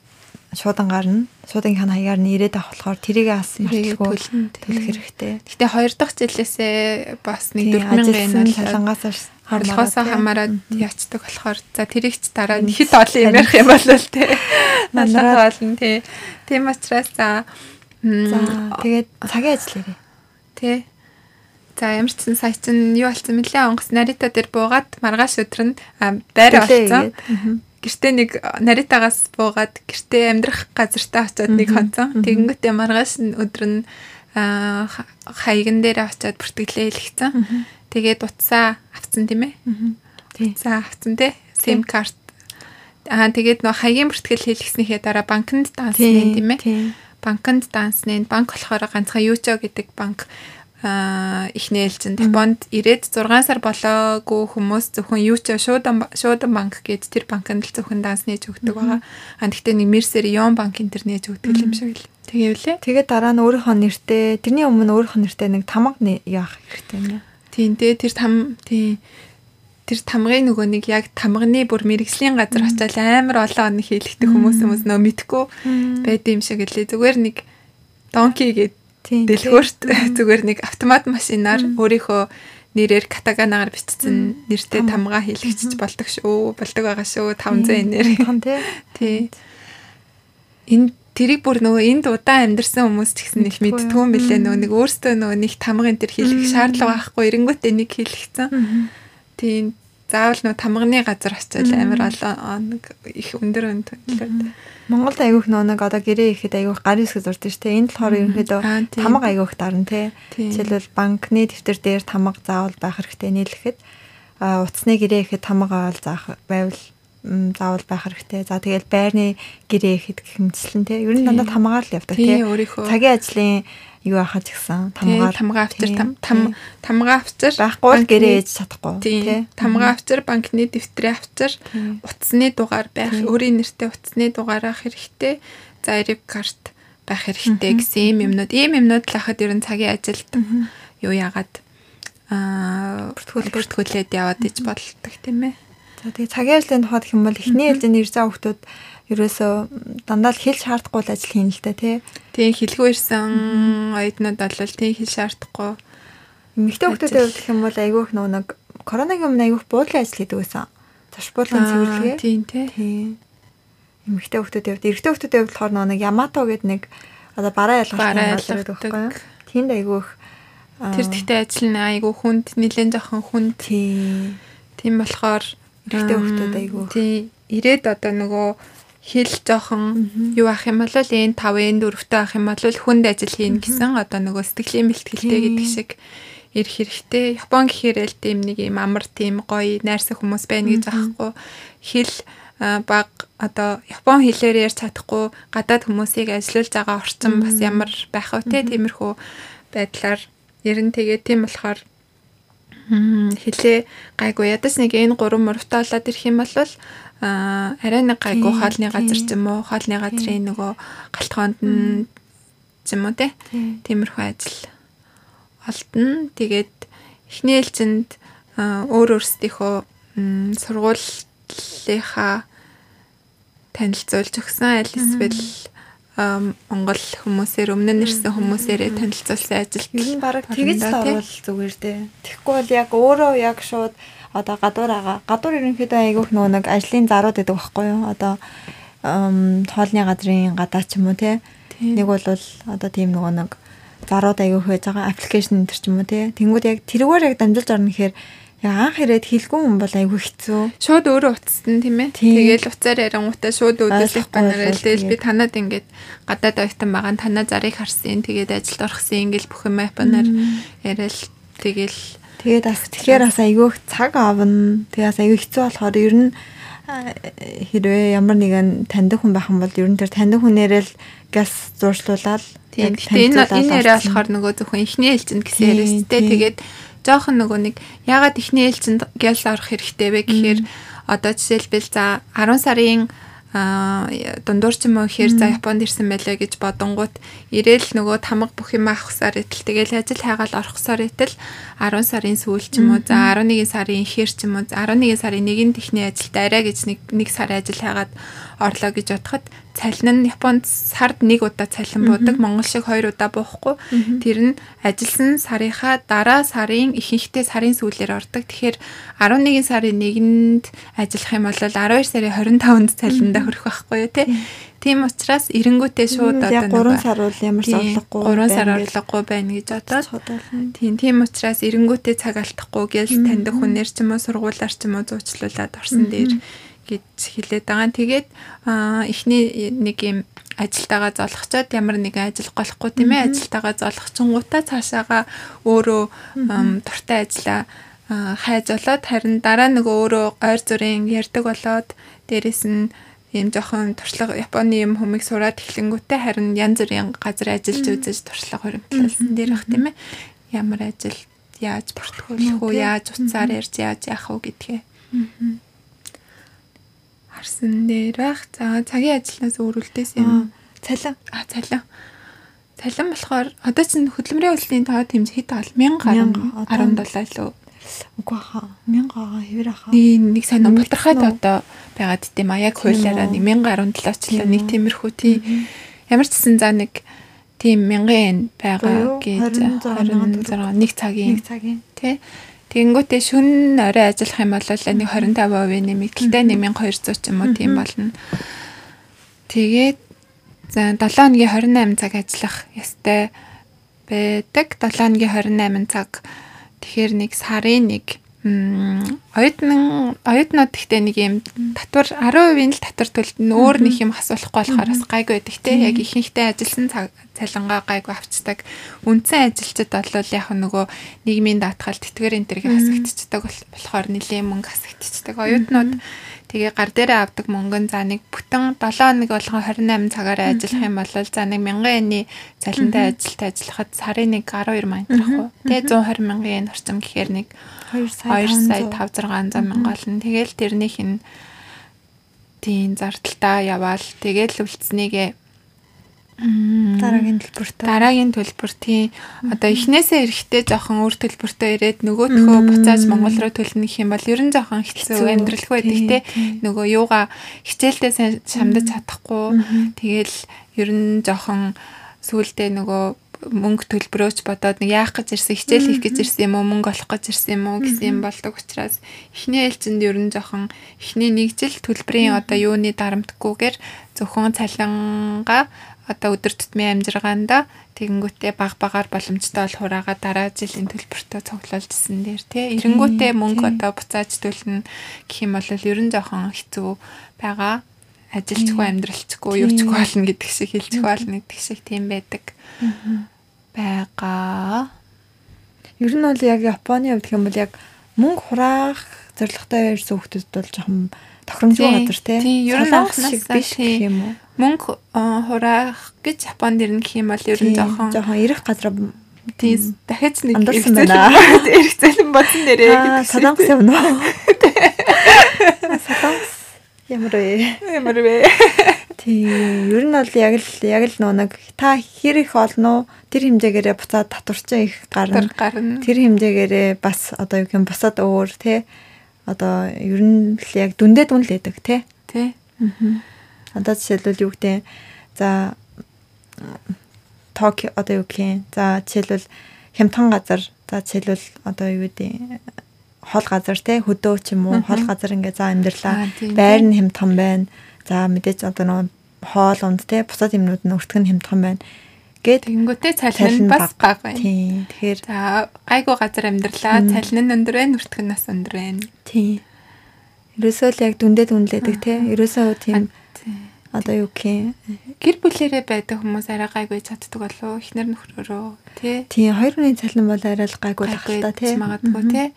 шуудангаар нь шуудангийнхаа хаягаар нь ирээд авах болохоор тэрийг бас мартахгүй төлөх хэрэгтэй. Гэтэ хоёр дахь жилээсээ бас нэг 4000 yen шалангаас харлахаасаа хамаарад яачдаг болохоор за тэрийг ч дараа хэд олон юм ярих юм бол тээ. Манайхаа болно тий. Тийм учраас за тэгээд цагийн ажил ярив. Тий. За ямар ч сан сая чин юу болсон мөлий онгоц нарита дээр буугаад маргааш өдөр нь байр олцсон. Гэртээ нэг наритагаас буугаад гэртээ амьдрах газартаа очиод нэг хонцсон. Тэгэнгүүтээ маргааш өдөр нь хаяган дээр очиод бүртгэлээ хэлгэцэн. Тэгээд утсаа авцсан тийм ээ. Утсаа авцсан тий. SIM карт. Аа тэгээд нөө хаягийн бүртгэл хийлгэснийхээ дараа банкнд дансны тийм ээ. Банкнд дансны банк болохоор ганцхан Ючо гэдэг банк их нээлжин Японд ирээд 6 сар болоогүй хүмүүс зөвхөн ч шуудан шуудан банк гээд тэр банкнд л зөвхөн данс нээж өгдөг байгаа. А тэгтээ нэг Мерсер Yon банк энэ төр нээж өгдөг юм шиг л. Тэгээвлээ. Тэгээд дараа нь өөрийнхөө нэртэй тэрний өмнө өөрийнхөө нэртэй нэг тамга яах хэрэгтэй нэ. Тийм дээ тэр там тийм тэр тамгын нөгөө нэг яг тамганы бүр мэрэгслийн газар очиад амар олон он хийлэгдэх хүмүүс хүмүүс нөө мэдгүй байд юм шиг лээ. Зүгээр нэг донки гэдэг дэлгүүрт зүгээр нэг автомат машинаар өөрийнхөө нэрээр катаганагаар бичсэн нэртэй тамга хийлгэж болдог шүү. Болдог байгаа шүү. 500 нэр. Тий. Энэ тэрийг бүр нөгөө энд удаан амьдарсан хүмүүс ч гэсэн их мэдтгүй юм билээ нөгөө нэг өөртөө нөгөө нэг тамгын тэр хийлгэх шаардлага байхгүй эренгүүтээ нэг хийлгэсэн. Тийм заавал нөгөө тамганы газар очиад амар олон их өндөр өндөр Монголд айгүйх нөө нэг одоо гэрээ ихэд айгүйх гарын хэсэг зурдаг шүү дээ. Энд болохоор ерөнхийдөө тамга айгүйх дарна тий. Жишээлбэл банкны дэвтэр дээр тамга заавал байх хэрэгтэй нийлэхэд утасны гэрээ ихэд тамга ол заах байвал заавал байх хэрэгтэй. За тэгэл байрны гэрээ ихэд гихмцлэн тий. Ер нь дандаа тамгаар л явдаг тий. Цагийн ажлын юу ахаж гисэн тамгаа тамгаа авчир там тамгаа авчир байхгүй гэрээ ээж чадахгүй тий тамгаа авчир банкны дэвтрээ авчир утасны дугаар байх өөрийн нэртэй утасны дугаар авах хэрэгтэй за эрэг карт байх хэрэгтэй гэсэн юм юмнууд. Ийм юмнууд л хахад ер нь цагийн ажилд юу яагаад аа бүртгүүл бүртгүүлээд яваад иж болдог тийм ээ. За тэгээ цагийн ажлын тухайд хэм бол эхний ирж байгаа хүмүүс ерөөсөө дандаа л хэл шаардахгүй л ажил хийн л дээ тий. Тийм хэлгүй ирсэн оюутнууд бол тийм хэл шаардахгүй. Эмэгтэй хүмүүстэй хувьд юм бол айгүйх нөө нэг коронагийн өмнө айгүйх буудлын ажил хийдэг байсан. Зашбуулын цэвэрлэгээ. Тийм тий. Эмэгтэй хүмүүстэй хувьд эрэгтэй хүмүүстэй хувьд болохоор нөө нэг Ямато гэдэг нэг одоо бараа ялгaalтай газар байдаг байхгүй юу? Тэнд айгүйх Тэр тэгтээ ажил нь айгүй хүнд нэлээд жоохон хүнд. Тийм болохоор эрэгтэй хүмүүстэй айгүй. Тийм. Ирээд одоо нөгөө хэл жоохон юу ах юм бол энэ 5 энэ 4-тэй ах юм бол хүнд ажил хийн гэсэн одоо нөгөө сэтгэлийн бэлтгэлтэй гэдэг шиг ирэх хэрэгтэй. Япон гэхээр л тийм нэг юм амар тийм гоё найрсаг хүмүүс байна гэж аахгүй. Хэл баг одоо Япон хэлээр ярьж чадахгүй гадаад хүмүүсийг ажилуулж байгаа орчин бас ямар байх вэ те? Тиймэрхүү байдлаар ерэн тэгээ тийм болохоор хилээ гайгүй. Ядаж нэг энэ гурван мурвтаалаад ирэх юм бол а арай нэг гайгүй хоолны газар ч юм уу хоолны газрын нөгөө галтгоонд нь ч юм уу те? Тиймэрхүү ажил олдно. Тэгээд эхний ээлжинд өөр өөрсдийнхөө сургуулийнхаа танилцуулж өгсөн аль эсвэл Монгол хүмүүсээр өмнө нь ирсэн хүмүүсээрээ танилцуулсан ажилт нь баг тэгж л орвол зүгээр дээ. Тэгэхгүй бол яг өөрөө яг шууд одоо гадуур байгаа. Гадуур ерөнхийдөө айгүйх нөгөө нэг ажлын зарууд гэдэг багхгүй юу? Одоо хоолны газрын гадаа ч юм уу те. Нэг бол одоо тийм нөгөө нэг зарууд аягүй хөөж байгаа аппликейшн энэ ч юм уу тий. Тэнгүүд яг тэрүүгээр яг дамжуулж орно гэхээр анх ирээд хэлгүй хүн бол аягүй хэцүү. Шууд өөрөө утасна тийм ээ. Тэгээл уцаар ярингуудаа шууд үүдэлэх банараа тэгэл би танад ингээд гадаад ойтон байгаа танаа зарыг харсан. Тэгээд ажилд орохсон ингээл бүх юм банаар яриад тэгэл тэгээд бас тэгэхээр бас аягүй цаг авна. Тэгээд бас аягүй хэцүү болохоор ер нь хэрвээ ямар нэгэн таньдаг хүн байх юм бол ер нь тэр таньдаг хүнээрээ л газ зуршлуулаад Тийм. Гэтэ энэ энэ яриа болохоор нөгөө зөвхөн ихний ээлжинд гэсэн яриастэй. Тэгээд жоохон нөгөө нэг ягаад ихний ээлжинд гялс орох хэрэгтэй вэ гэхээр одоо жишээлбэл за 10 сарын дундуур ч юм уу ихээр за Японд ирсэн байлаа гэж бодонгууд ирээл нөгөө тамга бүх юм авахсаар итэл тэгэл ажил хайгаал орохсоор итэл 10 сарын сүүл ч юм уу за 11 сарын ихээр ч юм уу 11 сарын нэгэн техний ажилд арай гэж нэг нэг сар ажил хайгаад орлоо гэж бодоход цалин нь Японд сард нэг удаа цалин буудаг. Монгол шиг хоёр удаа буухгүй. Тэр нь ажилласан сарынхаа дараа сарын ихэнхдээ сарын сүүлээр ордог. Тэгэхээр 11 сарын 1-нд ажиллах юм бол 12 сарын 25-нд цалиндаа хүрэх байхгүй юу те. Тийм учраас эренгүүтээ шууд одоо 3 сар бол ямар ч орлогогүй 3 сар орлогогүй байна гэж бодоод. тийм тийм учраас эренгүүтээ цаг алдахгүй гэж таньдаг хүнээр ч юм уу сургуулаар ч юм уу зуучлуулад орсон дээр гэж хэлээд байгаа. Тэгээд эхний нэг юм ажилтайгаа золгочоод ямар нэгэн ажил голохгүй тийм ээ. Ажилтайгаа золгочингуудаа цаашаага өөрөө дуртай ажиллаа хайж болоод харин дараа нөгөө өөрөө ойр зүрийн ярддаг болоод дээрэс нь ийм жоохон туршлага Японы юм хүмийг сураад эхлэнгүүтээ харин янз бүрийн газар ажиллаж үзэж туршлага хуримтлалсан дээр бах тийм ээ. Ямар ажил яаж бүртгүүлэх үү яаж уцаар ярьж яаж яах вэ гэдгээ харсан дээр байх. За цагийн ажлаас өөрөлдөөс юм. Цалин. А цалин. Цалин болохоор одоо чинь хөдөлмөрийн үйлсийн тоо хэмжээ хэд гал 1000 гаруй 17 лөө. Үгүй хаа 1000 гаа хэвэр хаа. Нэг сайн батархайд одоо байгаад дим а яг хуулиараа 1017 ч л нэг тиймэрхүү тийм. Ямар ч гэсэн за нэг тийм 1000 байгаа гэж 26 нэг цагийн нэг цагийн тий Тэгэнгүүтээ шүн орой ажиллах юм бол нэг 25% нэмэг. Гэтэ 1200 ч юм уу тийм болно. Тэгээд за 7 хоногийн 28 цаг ажиллах ёстой байдаг. 7 хоногийн 28 цаг тэгэхээр нэг сарын нэг оюутан оюутнууд гэхдээ нэг юм татвар 10% л татвар төлөлт нь өөр нэг юм асуулахгүй болохоор бас гайгүй байдаг те. Яг ихэнхдээ ажилласан цалингаа гайгүй авчдаг үндсэн ажилчид бол яг нөгөө нийгмийн даатгал тэтгэр энэ төргийг хасагдчихдаг болохоор нэлээд мөнгө хасагдчихдаг оюутнууд Тэгээ гар дээрээ авдаг мөнгө нь за нэг бүтэн 7 хоног болгон 28 цагаараа ажиллах юм бол за нэг 1000 йены цалинтай ажилтаа ажиллахад сарын нэг 12 мянга уу. Тэгээ 120 мянган йен орчим гэхээр нэг 2 сая 2 сая 5 600 мянга болно. Тэгээл тэрнийх нь тийм зардалтаа яваал. Тэгээл үлдснийгээ дараагийн төлбөртөө. Дараагийн төлбөр тийм одоо эхнээсээ эрэхтэй жоохон өөр төлбөртөө ирээд нөгөөдхөө буцааж Монгол руу төлнө гэх юм бол ер нь жоохон хэцүү амьдралх байдаг те. Нөгөө юугаа хичээлдээ сайн шамдаж чадахгүй. Тэгэл ер нь жоохон сүулдэ нөгөө мөнгө төлбөрөөч бодоод нэг яах гэж ирсэн хичээл хийх гэж ирсэн юм уу мөнгө олох гэж ирсэн юм уу гэсэн юм болдог учраас эхний ээлжинд ер нь жоохон эхний нэг жил төлбөрийн одоо юуны дарамтгүйгээр зөвхөн цалингаа одоо өдөр тутмын амжиргаанда тэгэнгүүтээ баг багаар боломжтой бол хураагаа дараа жилийн төлбөртөө цуглуулжсэн дээр тий эренгүүтээ мөнгө одоо буцааж төлнө гэх юм бол ер нь жоохон хэцүү байгаа. Ажилчгүй амьдралчгүй юучгүй болно гэдэг шиг хэлчих болно гэдэг шиг тийм байдаг байгаа ер нь бол яг Японы хувьд гэх юм бол яг мөнгө хураах зорилготой ирсэн хүмүүс бол жоохон тохиромжгүй газар тий ер нь анхнаас биш гэх юм уу мөнгө хураах гэж Японд ирнэ гэх юм бол ер нь жоохон жоохон ирэх газар тийм дахиад нэг. Ирэх зэлэн бодсон нэрээ гэдэг. Солонгос юм уу? Солонгос ямар вэ? Ямар вэ? Тийм ер нь бол яг л яг л нэг та хэр их олно тэр хэмжээгээрээ буцаад татварчин их гарна. Тэр хэмжээгээрээ бас одоо юу гэм бусад өөр те одоо ер нь л яг дүндээ дүн л байдаг те. Тэ. Аа Одоо жишээлбэл юу гэдэг за Токио одоо юу гэх юм. За жишээлбэл хямдхан газар за жишээлбэл одоо юу гэдэг хол газар те хөдөө ч юм уу хол газар ингээ за амьдралаа байр нь хямдхан байна. За мэдээж одоо нөгөө хоол унд те бусад юмнууд нь өртгөн хямдхан байна. Гэт Тэнгүүтээ цалин нь бас бага байна. тийм. Тэгэхээр За гайгүй газар амьдралаа. Цалин нь өндөр байна, өртгөн нас өндөр байна. тийм. Ерөөсөө л яг дүндээ дүнлээдэг те. Ерөөсөө тийм одоо юу гэх юм. Гэр бүлэрээ байдаг хүмүүс арай гайгүй чаддаг болов. Эхнэр нөхрөөрөө тий. Тийм хоёр хүний цалин бол арай л гайгүй л хата те. магадгүй тий.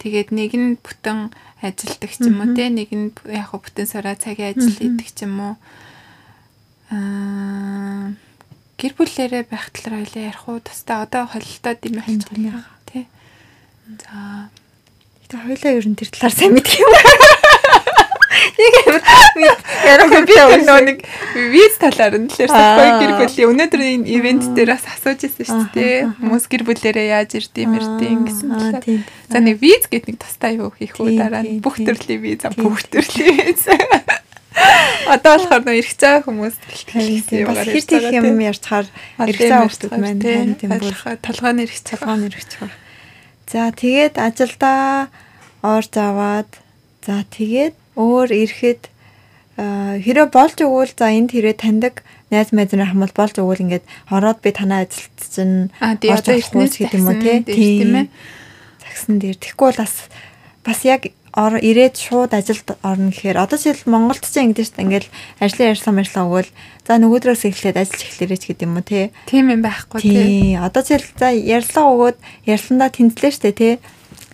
Тэгээд нэг нь бүтэн ажилдаг ч юм уу тий. Нэг нь яг бүтэн сараа цагийн ажил хийдэг ч юм уу. Аа гэр бүлэрээ байх талаар хоёлаа ярих уу? Тусдаа одоо холилдоод юм Харин хэлж байгаа тий. За Тэ хоёлаа ер нь тэр талаар сайн мэдх юм. Яг ярах би нөгөө нэг виз талаар нь л ярьсахгүй гэр бүлийн өнөөдөр энэ ивент дээр бас асууж ирсэн шүү дээ. Хүмүүс гэр бүлээрээ яаж ирдэм ирдэм гэсэн талаар. тийм. За нэг виз гэдэг нэг тустай юу хийх үү Тийм, дараа тийм, нь бүх тийм. төрлийн виз Тийм, бүх төрлийн виз. Одоо болохоор нөө ирэх цаа хүмүүс Харин тийм бас хэр тийх юм ярьцгаар ирэх цаа хүмүүс маань тийм бүр толгойн ирэх цаа. толгойн ирэх байгаа. За тэгээд ажилдаа ор заваад за тэгээд өөр ирэхэд аа, хэрэв болж өгвөл за энд хэрэг таньдаг найз майз нар хамбал болж өгвөл ингээд ороод би танаа ажилт чинь тий орж ирснээс гэдэг юм уу тийм ээ. Загсан дээр. Тэгэхгүй бол бас бас яг ор ирээд шууд ажилд орно гэхээр одоо жишээл Монголд ч дээ. Ингээл ажлын ярьсан мэржлээ өгвөл за нөгөөдрөөс эхлээд ажиллаж эхлэрэй ч гэдэг юм уу те. Тийм юм байхгүй тий. Тий. Одоо жишээл за ярьлаа өгөөд ярьсандаа тэнцлээ штэ тий.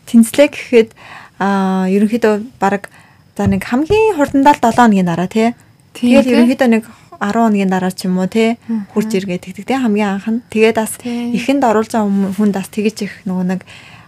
Тэнцлээ гэхэд аа ерөнхийдөө баг за нэг хамгийн хурдандаа л 7 хоногийн дараа тий. Тий. ерөнхийдөө нэг 10 хоногийн дараа ч юм уу тий хурж иргээ тэгдэг тий хамгийн анх нь. Тэгээд бас Тий. эхэнд оруулж байгаа хүнд бас тэгэж их нөгөө нэг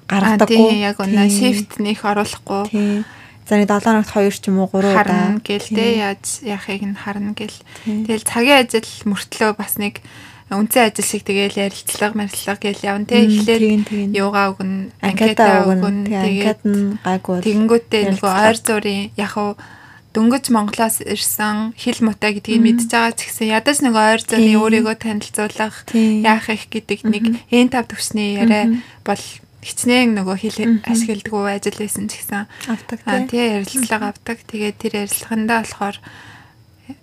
гаргадаггүй. тийм яг Тий. шифт нэх оруулахгүй Тий. За нэг 7 хоногт 2 ч юм уу 3 удаа. гэл Тий. яаж яахыг нь харна гэл. Тий. Тэгэл цагийн ажил мөртлөө бас нэг үнцэн ажил шиг тэгэл ярилцлага марилцлага гэл явна те. Эхлээд юугаа өгнө анкета өгнө. өгнө Тэгээ тэгээд анкет нь гайгүй бол тэгэнгүүтээ нөгөө ойр зургийн яг уу дөнгөж Монголоос ирсэн хэл муутай гэдгийг мэдж байгаа ч гэсэн ядаж нөгөө ойр зургийн өөрийгөө танилцуулах яах их гэдэг нэг эн тав төвсний яриа бол хичнээн нөгөө хэл Мгм. ашигладаг ажил байсан ч гэсэн. Авдаг тий ярилцлага авдаг. Тэгээд тэр ярилцлагандаа болохоор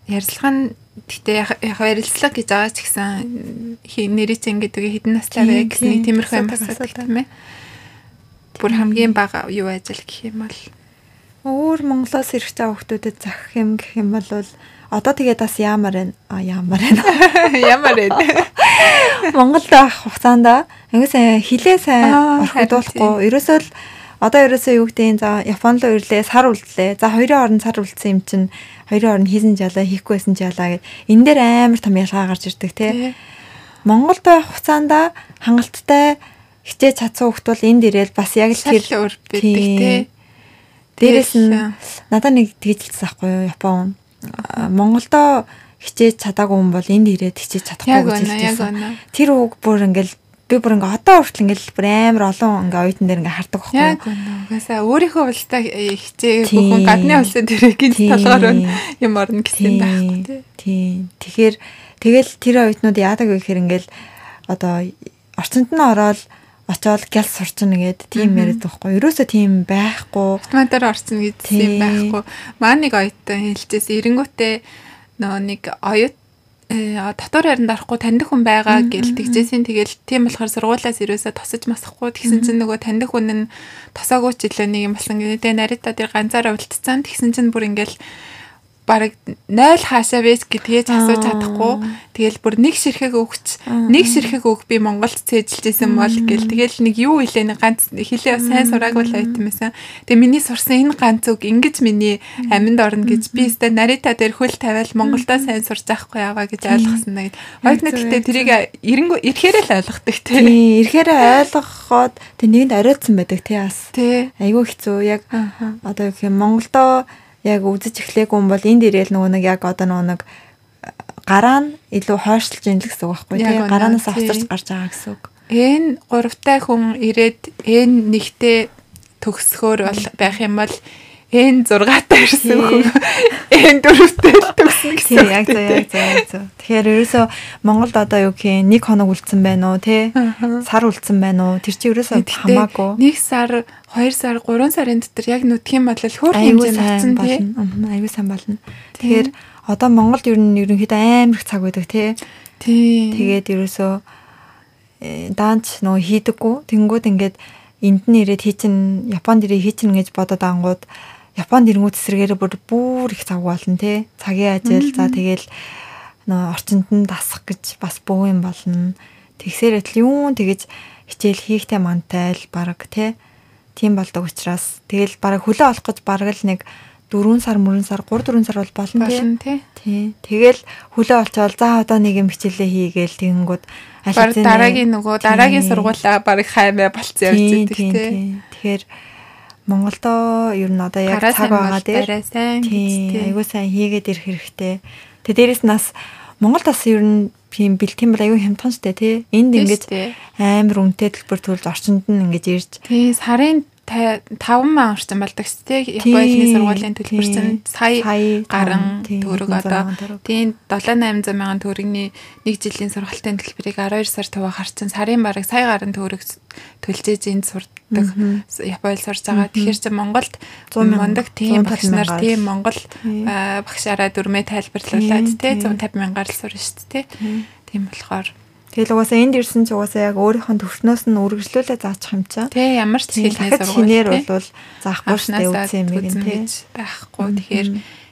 ярилцлага нь яг ярилцлага гэж байгаа ч гэсэн нэрийн чинь гэдэг хідэн настай бай гэсэн тиймэрхүү юм Асуудаг, тийм ээ. Бүр хамгийн бага юу ажил гэх юм бол Өөр Монголоос ирэх цаа хүмүүстэд захих юм гэх юм бол одоо тэгээд бас яамаар байна. А яамаар байна. ямар вэ? Монголд авах хугацаанд англи сайн хилээ сайн орхидуулахгүй. Ерөөсөө л одоо ерөөсөө юу гэдэг за Японд руу ирлээ, сар үлдлээ. За хоёрын хооронд сар үлдсэн юм чинь хоёрын хооронд хийсэн жаалаа, хийхгүй байсан жаалаа гэд энэ дээр амар том ялгаа гарч ирдэг тий. Монголд байх хугацаанд хангалттай хичээж чадсан хүмүүс бол энд ирээд бас яг л тэр өөр байдаг тий. Дээрээс нь надад нэг тэгжилсэн байхгүй юу Япон. Аа, Монголдоо хичээж чадаагүй хүн бол энд ирээд хичээж чадахгүй гэж үнэ. Тэр үг бүр ингээл би бүр ингээ одоо хүртэл ингээл бүр амар олон ингээ оюутан дээр ингээ хардаг байхгүй? Яг. Угаасаа өөрийнхөө улстай хичээ Тийм. бүхэн гадны улсад ирэх гинт толгоор юм орно гэсэн байхгүй тий. Тийм. Тэгэхээр тэгэл тэр оюутнууд яадаг вэ гэхээр ингээл одоо орчинд нь ороод очоод гял сурчна гэд тийм яриад байхгүй. Ерөөсөө тийм байхгүй. автоматар орсон гэсэн юм байхгүй. Маа нэг оюутан хэлжээс эренгүүтээ нөө нэг оюут дотор харин дарахгүй таньдаг хүн байгаа гэл тэгжээсийн тэгэл тийм болохоор сургуулаас ерөөсө тосож масахгүй. Тэгсэн чинь нөгөө таньдаг хүн нь тосоогүй ч илүү нэг юм болсон. Гэдэг нарита дээр ганцаараа үлдсэн. Тэгсэн чинь бүр ингээл бараг 0 хаашаа вэс гэдгээс асууж чадахгүй. Тэгэл бүр нэг ширхэг өгч нэг ширхэг өг би Монголд цээжилж исэн бол гэл. Тэгэл нэг юу илээ нэг ганц хэлээ сайн сураагүй л айтсан байсан. Тэгээ миний сурсан энэ ганц үг ингэж миний аминд орно гэж би өстой нарита дээр хөл тавиал Монголдоо сайн сурч авахгүй яваа гэж ойлгосон нэг. Яг ойд зөв, нэгтэй яг тэрийг эренгүү ирэхээр л ойлгохдаг тий ирэхээр ойлгоход тэг нэгэнд оройтсан байдаг тий. Бас. Айгүй хэцүү. Яг одоо гэх юм Монголдоо яг үзэж эхлэегүй юм бол энд ирээл нөгөө нэг яг одоо нөгөө нэг э, гараа нь илүү хойшлж ийн л гэсэн үг байхгүй Яг тий үнэ, гараанаас тий. авцарч гарч байгаа гэсэн үг. энэ гуравтай хүн ирээд энэ нэгтэй төгсгөр бол байх юм бол энэ зургаатай ирсэн хүн энэ дөрөвтэй л төгснө гэсэн Тий үг яг зөв яг зөв яг зөв. Тэгэхээр ерөөсөө Монголд одоо юу гэх юм нэг хоног үлдсэн байна уу Ааха. сар үлдсэн байна уу тэр чинь ерөөсөө хамаагүй. Нэг сар, хоёр сар, гурван сарын дотор яг нүдхийн бодлол Айгүй хэмжээнд болно. Мгм, Айгүй сайн болно. Тэгэхээр Одоо Монголд ер нь ерөнхийдөө амар их цаг байдаг тий. Тий. Тэгээд ерөөсөө э, даанч нөө хийдэггүй. Тэнгүүд ингээд энд нь ирээд хийчин Японд ирээ хийчин гэж бодоод ангууд Японд ирэнгүүт эсрэгээр бүр бүр их цаг болно тий. Цагийн ажил за тэгэл нөө орчинд нь дасах гэж бас бөө юм болно. Тэгсээр л юун тэгэж хичээл хийхтэй мантай л баг тий. Тийм болдог учраас тэгэл бараг хөлөө олох гэж бараг л нэг 4 сар мөрөн сар 3 4 сар бол болно тий. Тий. Тэгэл хөлөө олчвал за одоо нэг юм хичээлээ хийгээл тэгэнгүүт Баг дараагийн нөгөө дараагийн сургуулаа баг хаймаа болцсон явж байдаг тий. Тэгэхээр Монголдоо ер нь одоо яг цаг байгаа тий. Айгуу сайн хийгээд ирэх хэрэгтэй. Тэгээ дээрэс нас Монгол бас ер нь тийм бэлтгэн бол аюу хямдхан штэ тий. Энд ингэж амар үнэтэй төлбөр төлж орчинд нь ингэж ирж. Тий сарын 5 мянга орчим болдог дээ. Японы сургуулийн төлбөр чинь сая гарan төгрөг одоо. тийм 7 800 мянган төгрөгийн нэг жилийн сургалтын төлбөрийг 12 сар туваа харчин сарын бараг сая гарan төгрөг төлжээж энд сурдаг Японд сурж байгаа. Тэгэхээр чи Монголд мундаг тийм багш нар тийм Монгол багшаараа дүрмээ тайлбарлуулад тий 150 мянгаар л сурна шүү дээ. Тийм болохоор Тэгэл угаасаа энд ирсэн ч угаасаа яг өөрийнхөө төвшнөөс нь үргэлжлүүлээ заачих юм чаа. Тий, ямар ч хэлний сургууль. Шинээр бол заахгүй штэ үгүй юм ийм тий. Байхгүй. Тэгэхээр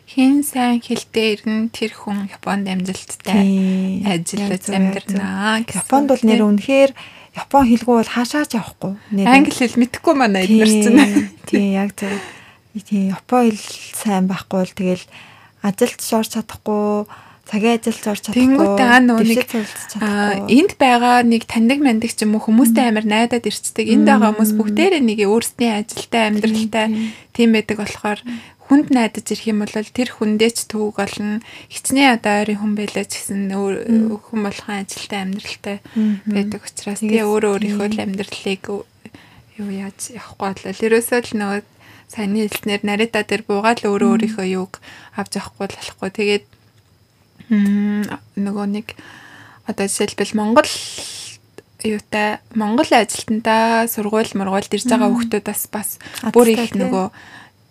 хин сайн хэлтэй ирнэ тэр хүн Японд амжилттай ажиллаж амьдрнаа. Японд бол нэр үнэхээр Япон хэлгүй бол хаашаач явахгүй. Англи хэл мэдхгүй манай эднэрсэн. Тий, яг зөв. Тий, Япон хэл сайн байхгүй бол тэгэл ажилд шорч чадахгүй цагийн ажилд орж чадахгүй. Тэнгүүтээ аа нөө нэг энд байгаа нэг таньдаг мандаг ч юм уу хүмүүстэй амар найдаад ирцдэг. Энд байгаа хүмүүс бүгдээрээ нэг өөрсдийн ажилтай амьдралтай тийм байдаг болохоор хүнд найдаж ирэх юм бол тэр хүндээ ч төвөг олно. Хичнээн одоо ойрын хүн байлаа гэсэн хүн болгон ажилтай амьдралтай байдаг учраас тэгээ өөрөө өөрийнхөө амьдралыг юу яаж явахгүй болол. Ерөөсөө л нөгөө саяны хэлснээр нарита дээр буугаад л өөрөө өөрийнхөө юуг авч явахгүй болохгүй. Тэгээд нөгөө нэг одоо жишээлбэл Монгол юутай Монгол ажилтнаа сургууль мургуульд ирж байгаа хүмүүс бас бүр их нөгөө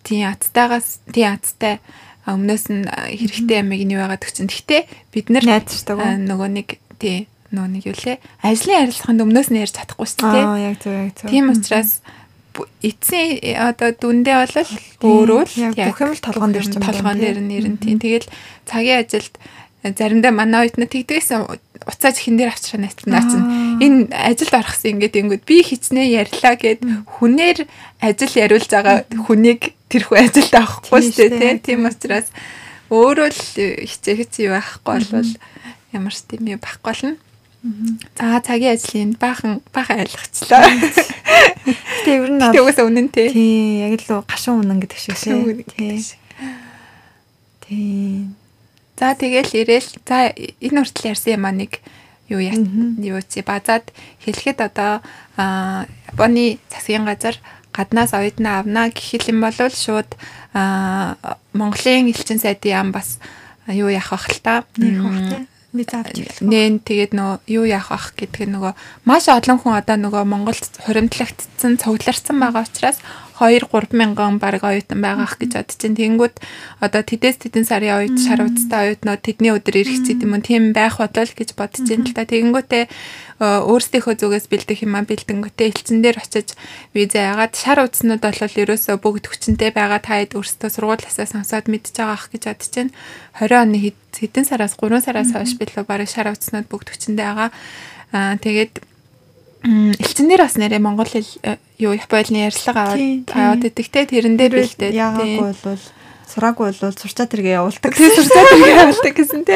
тийм ацтайгаас тийм ацтай өмнөөс нь хэрэгтэй ямиг нь байгаад өгчин. Гэхдээ бид нар найдчихдаг нөгөө нэг тийм нөгөө нэг юу лээ? Ажлын харилцаанд өмнөөс нь ярьж чадахгүй шүү дээ. Аа яг зөв яг зөв. Тийм учраас эцсийн одоо дүндээ бол өөрөө л бүх юм л толгоон дээр ч юм толгоон дээр нэрэн тийм тэгэл цагийн ажилд заримдаа манай оюутнууд тэгдэгсэн уцааж хин дээр авчраа найцнаа чинь энэ ажилд орохсон ингээд ингүүд би хичнээн ярьлаа гэд хүнээр ажил яриулж байгаа хүнийг тэр хүн ажилд авахгүй шүү дээ тийм учраас өөрөө л хичээх чи байхгүй бол ямар ч тийм юм байхгүй болно. За цагийн ажлын баахан баахан ойлгочлаа. Гэтэ ер нь тэгээс үнэн тий. Тий, яг л гашуун үнэн гэдэг шиг тий. Тий. За тэгэл ирээл. За энэ хүртэл ярьсан юм аа нэг юу юу чи базаад хэлэхэд одоо Японы засгийн газар гаднаас оюутнаа авна гэх юм бол шууд Монголын элчин сайдын ам бас юу яах вэ хэл та. Нэн тэгээд нөө юу яах ах гэдэг нөгөө маш олон хүн одоо нөгөө Монголд хуримтлагдсан, цугларсан байгаа учраас 2 3 мянган баг оюутан байгаах гэж бодож чинь тэнгүүд одоо тэдэс тэдэн сарын оюут шар уцтай оюутнууд тэдний өдөр ирэх гэдэг юм тийм байх болол гэж бодож чинь л та тэгэнгүүтээ өөрсдийнхөө зүгээс бэлдэх юм а бэлдэнгүүтээ элчин дээр очиж виза яагаад шар уцнууд бол ерөөсөө бүгд хүчнтэй байгаа таад өөрсдөө сургуулиасаа сонсоод мэдж байгаа ах гэж бодож чинь 20 оны хэдэн сараас 3 сараас хойш билүү барыг шар уцнууд бүгд хүчнтэй байгаа. Аа тэгээд элчнэр бас нэрээ монгол хэл э, юу Японы ярьслага аваад аваад идэх те тэрэн дээр л дээ. Яагаагүй бол сураагүй бол сурчаа тэргээ явуулдаг. Тэгээ сурчаа тэргээ явуулдаг гэсэн те.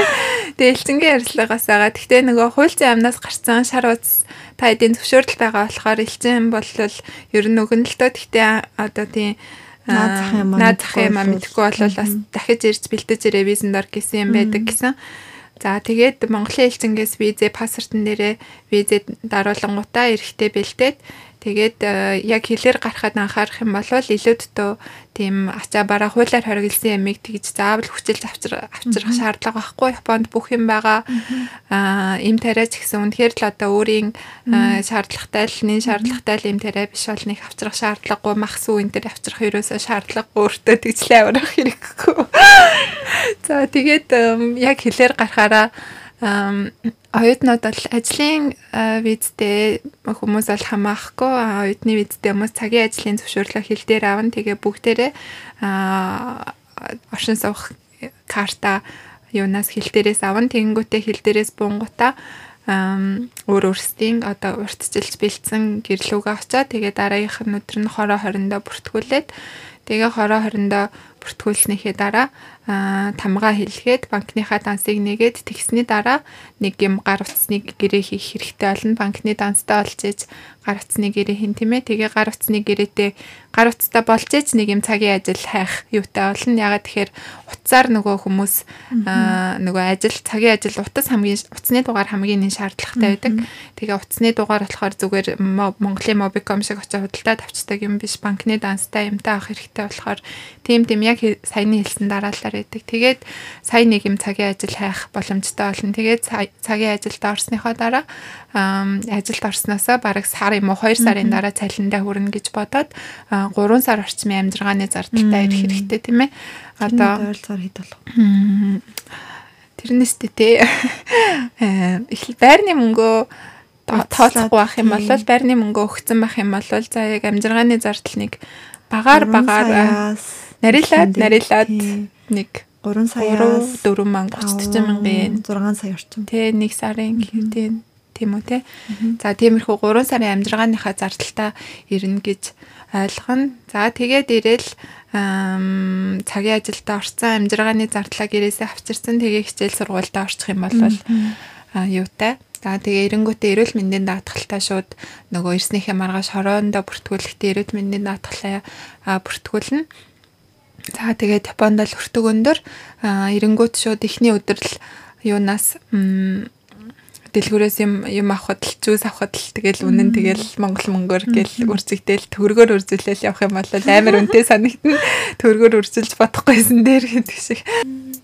Тэгээ элчингийн ярьслагаас байгаа. Гэхдээ нөгөө хуульцын амнаас гарсан шар уц та эдийн зөвшөөрөл байгаа болохоор элчин бол ер нь өгнөлтөө гэхдээ одоо тийм наадах юм аа мэдхгүй бол бас дахиж ирж бэлдэж ирээ визэнд ор гэсэн юм байдаг гэсэн. За тэгээд Монголын элчингээс визээ пассвортын дээрээ визэд даруулангуудаа эрэхтэй бэлдээд Тэгээд э, яг хэлээр гарахад анхаарах юм бол илүүддөө тийм ачаа бараа хуулиар хоригдсан ямиг тэгж заавал хүчилж авчрах шаардлага байхгүй. Японд бүх юм байгаа. Аа им тариач гэсэн үнэхээр л одоо өөрийн шаардлагатай л нэн шаардлагатай л им тариа биш бол нэг авчрах шаардлагагүй махс үн дээр авчрах ерөөсөө шаардлагагүй өөртөө тэгжлээ аврах хэрэггүй. За тэгээд яг хэлээр гарахаараа оюутнууд бол ажлын визтэй хүмүүс бол хамаахгүй оюутны визтэй хүмүүс цагийн ажлын зөвшөөрлөө хилдээр авна. Тэгээ бүгдээрээ оршин суух карта юунаас хилдээрээс авна. Тэнгүүтээ хилдээрээс бунгутаа өөр өөрсдийн одоо уртжилж бэлдсэн гэрлүүгээ очиад тэгээ дараагийнх нь өдөр нь 20 20-доо бүртгүүлээд тэгээ 20 20-доо бүртгүүлснээхээ дараа тамгаа хэлгээд банкныхаа дансыг нэгээд тэгсний дараа нэг юм гар утсныг гэрээ хийх хэрэгтэй болно. Банкны данстай олж иж гар утсны гэрээ хийн тийм ээ. Тэгээ гар утсны гэрээтэй гар утстай болж ээж нэг юм цагийн ажил хайх юутай болно. Ягаад тэгэхээр утсаар нөгөө хүмүүс нөгөө ажил цагийн ажил утас хамгийн утасны дугаар хамгийн нэг шаардлагатай байдаг. Тэгээ утасны дугаар болохоор зүгээр Монголын Mobicom шиг очиж худалдаад авчдаг юм биш. Банкны данстай юмтай авах хэрэгтэй болохоор тийм тийм яг саяны хэлсэн дараалал байдаг. Тэгээд сая нэг юм цагийн ажил хайх боломжтой болно. Тэгээд цагийн ажилд орсныхоо дараа ажилд орсноосоо бараг сар юм уу? 2 сарын дараа цалиндаа хүрнэ гэж бодоод 3 сар орчмын амжиргааны зардалтай ирэх хэрэгтэй тийм ээ. Одоо ойролцоогоор хэд болох Тэрнээс тээ их байрны мөнгөө тооцохгүй байх юм бол байрны мөнгөө өгсөн байх юм бол за яг амжиргааны зардал нэг багаар багаар нарилаад нарилаад нэг 3 саяас 4 мянга 30 мянган 6 сая орчим. Тэ нэг сарын гэвтэн тийм үү те. За тиймэрхүү 3 сарын амжиргааныхаа зардалтаа ирнэ гэж ойлгоно. За тэгээд ирээл цагийн ажилд орсон амжиргааны зардлаа гэрээсээ авчирсан тэгээ хичээл сургуультай орчих юм бол юутай. За тэгээ эренгүүтээ эрүүл мэндийн даатгалтай шууд нөгөө ирснийхээ маргааш хороондоо бүртгүүлэхдээ эрүүл мэндийн даатгалаа бүртгүүлнэ. За тэгээд Японд л өртөг өндөр эренгүүт шууд эхний өдөр л юунаас дэлгүүрээс юм юм авахд л зүүс авахд л тэгэл үнэн тэгэл монгол мөнгөөр гэл үрзэгдээл төгрөгөөр үрзүүлэл явах юм бол амар үнэтэй санагдана. Төгрөгөөр үрзүүлж бодохгүйсэн дээр гэдэг шиг.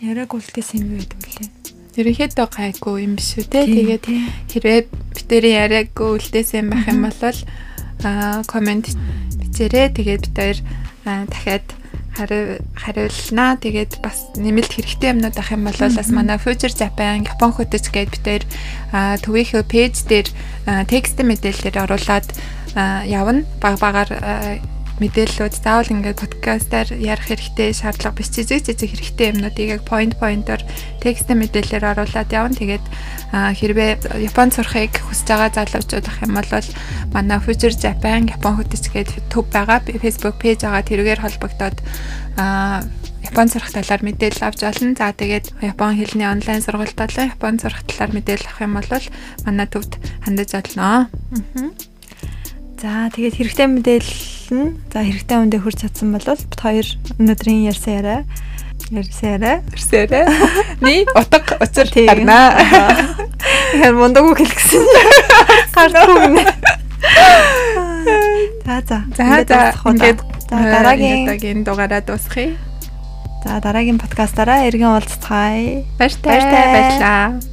Яраг үлдээс юм байдаг үлээ. Ерөнхийдөө гайгүй юм биш үү те. Тэгээд хэрвээ битэрийн яриаггүй үлдээс юм байх юм бол аа комент бичээрэй. Тэгээд бид хоёр дахиад хариулнаа. Тэгээд бас нэмэлт хэрэгтэй юмнууд ах юм бол бас манай Future Japan Япон хөтөч гээд бид тэр төвийнхөө пэйж дээр текст мэдээлэлээр оруулаад явна. Баг багаар мэдээллүүд заавал ингээд подкастаар ярих хэрэгтэй шаардлага биш жижиг жижиг хэрэгтэй юмнуудыг яг point pointоор текст мэдээлэлээр оруулаад явна. Тэгээд хэрвээ Японд сурахыг хүсэж байгаа залуучууд ах юм бол манай Future Japan Япон хөтөч гэдэг төв байгаа Facebook пэйж байгаа тэрүүгээр холбогдоод Япон сурах талаар мэдээлэл авч олно. За тэгээд Япон хэлний онлайн сургалт болон Япон сурах талаар мэдээлэл авах юм бол манай төвд хандаж олно. Аа. За тэгээд хэрэгтэй мэдээлэл нь за хэрэгтэй үндэ хүрч чадсан бол бит хоёр өнөөдрийн ярьсан яриа ярьсан яриа яриа ни утга учир гарнаа. Тэгэхээр мундаг үг хэлсэн. Гардгүй нэ. За за. За за ингээд дараагийн дараагийн дугаараа дуусгая. За дараагийн подкастаараа эргэн уулзцгаая. Баяртай баярлаа.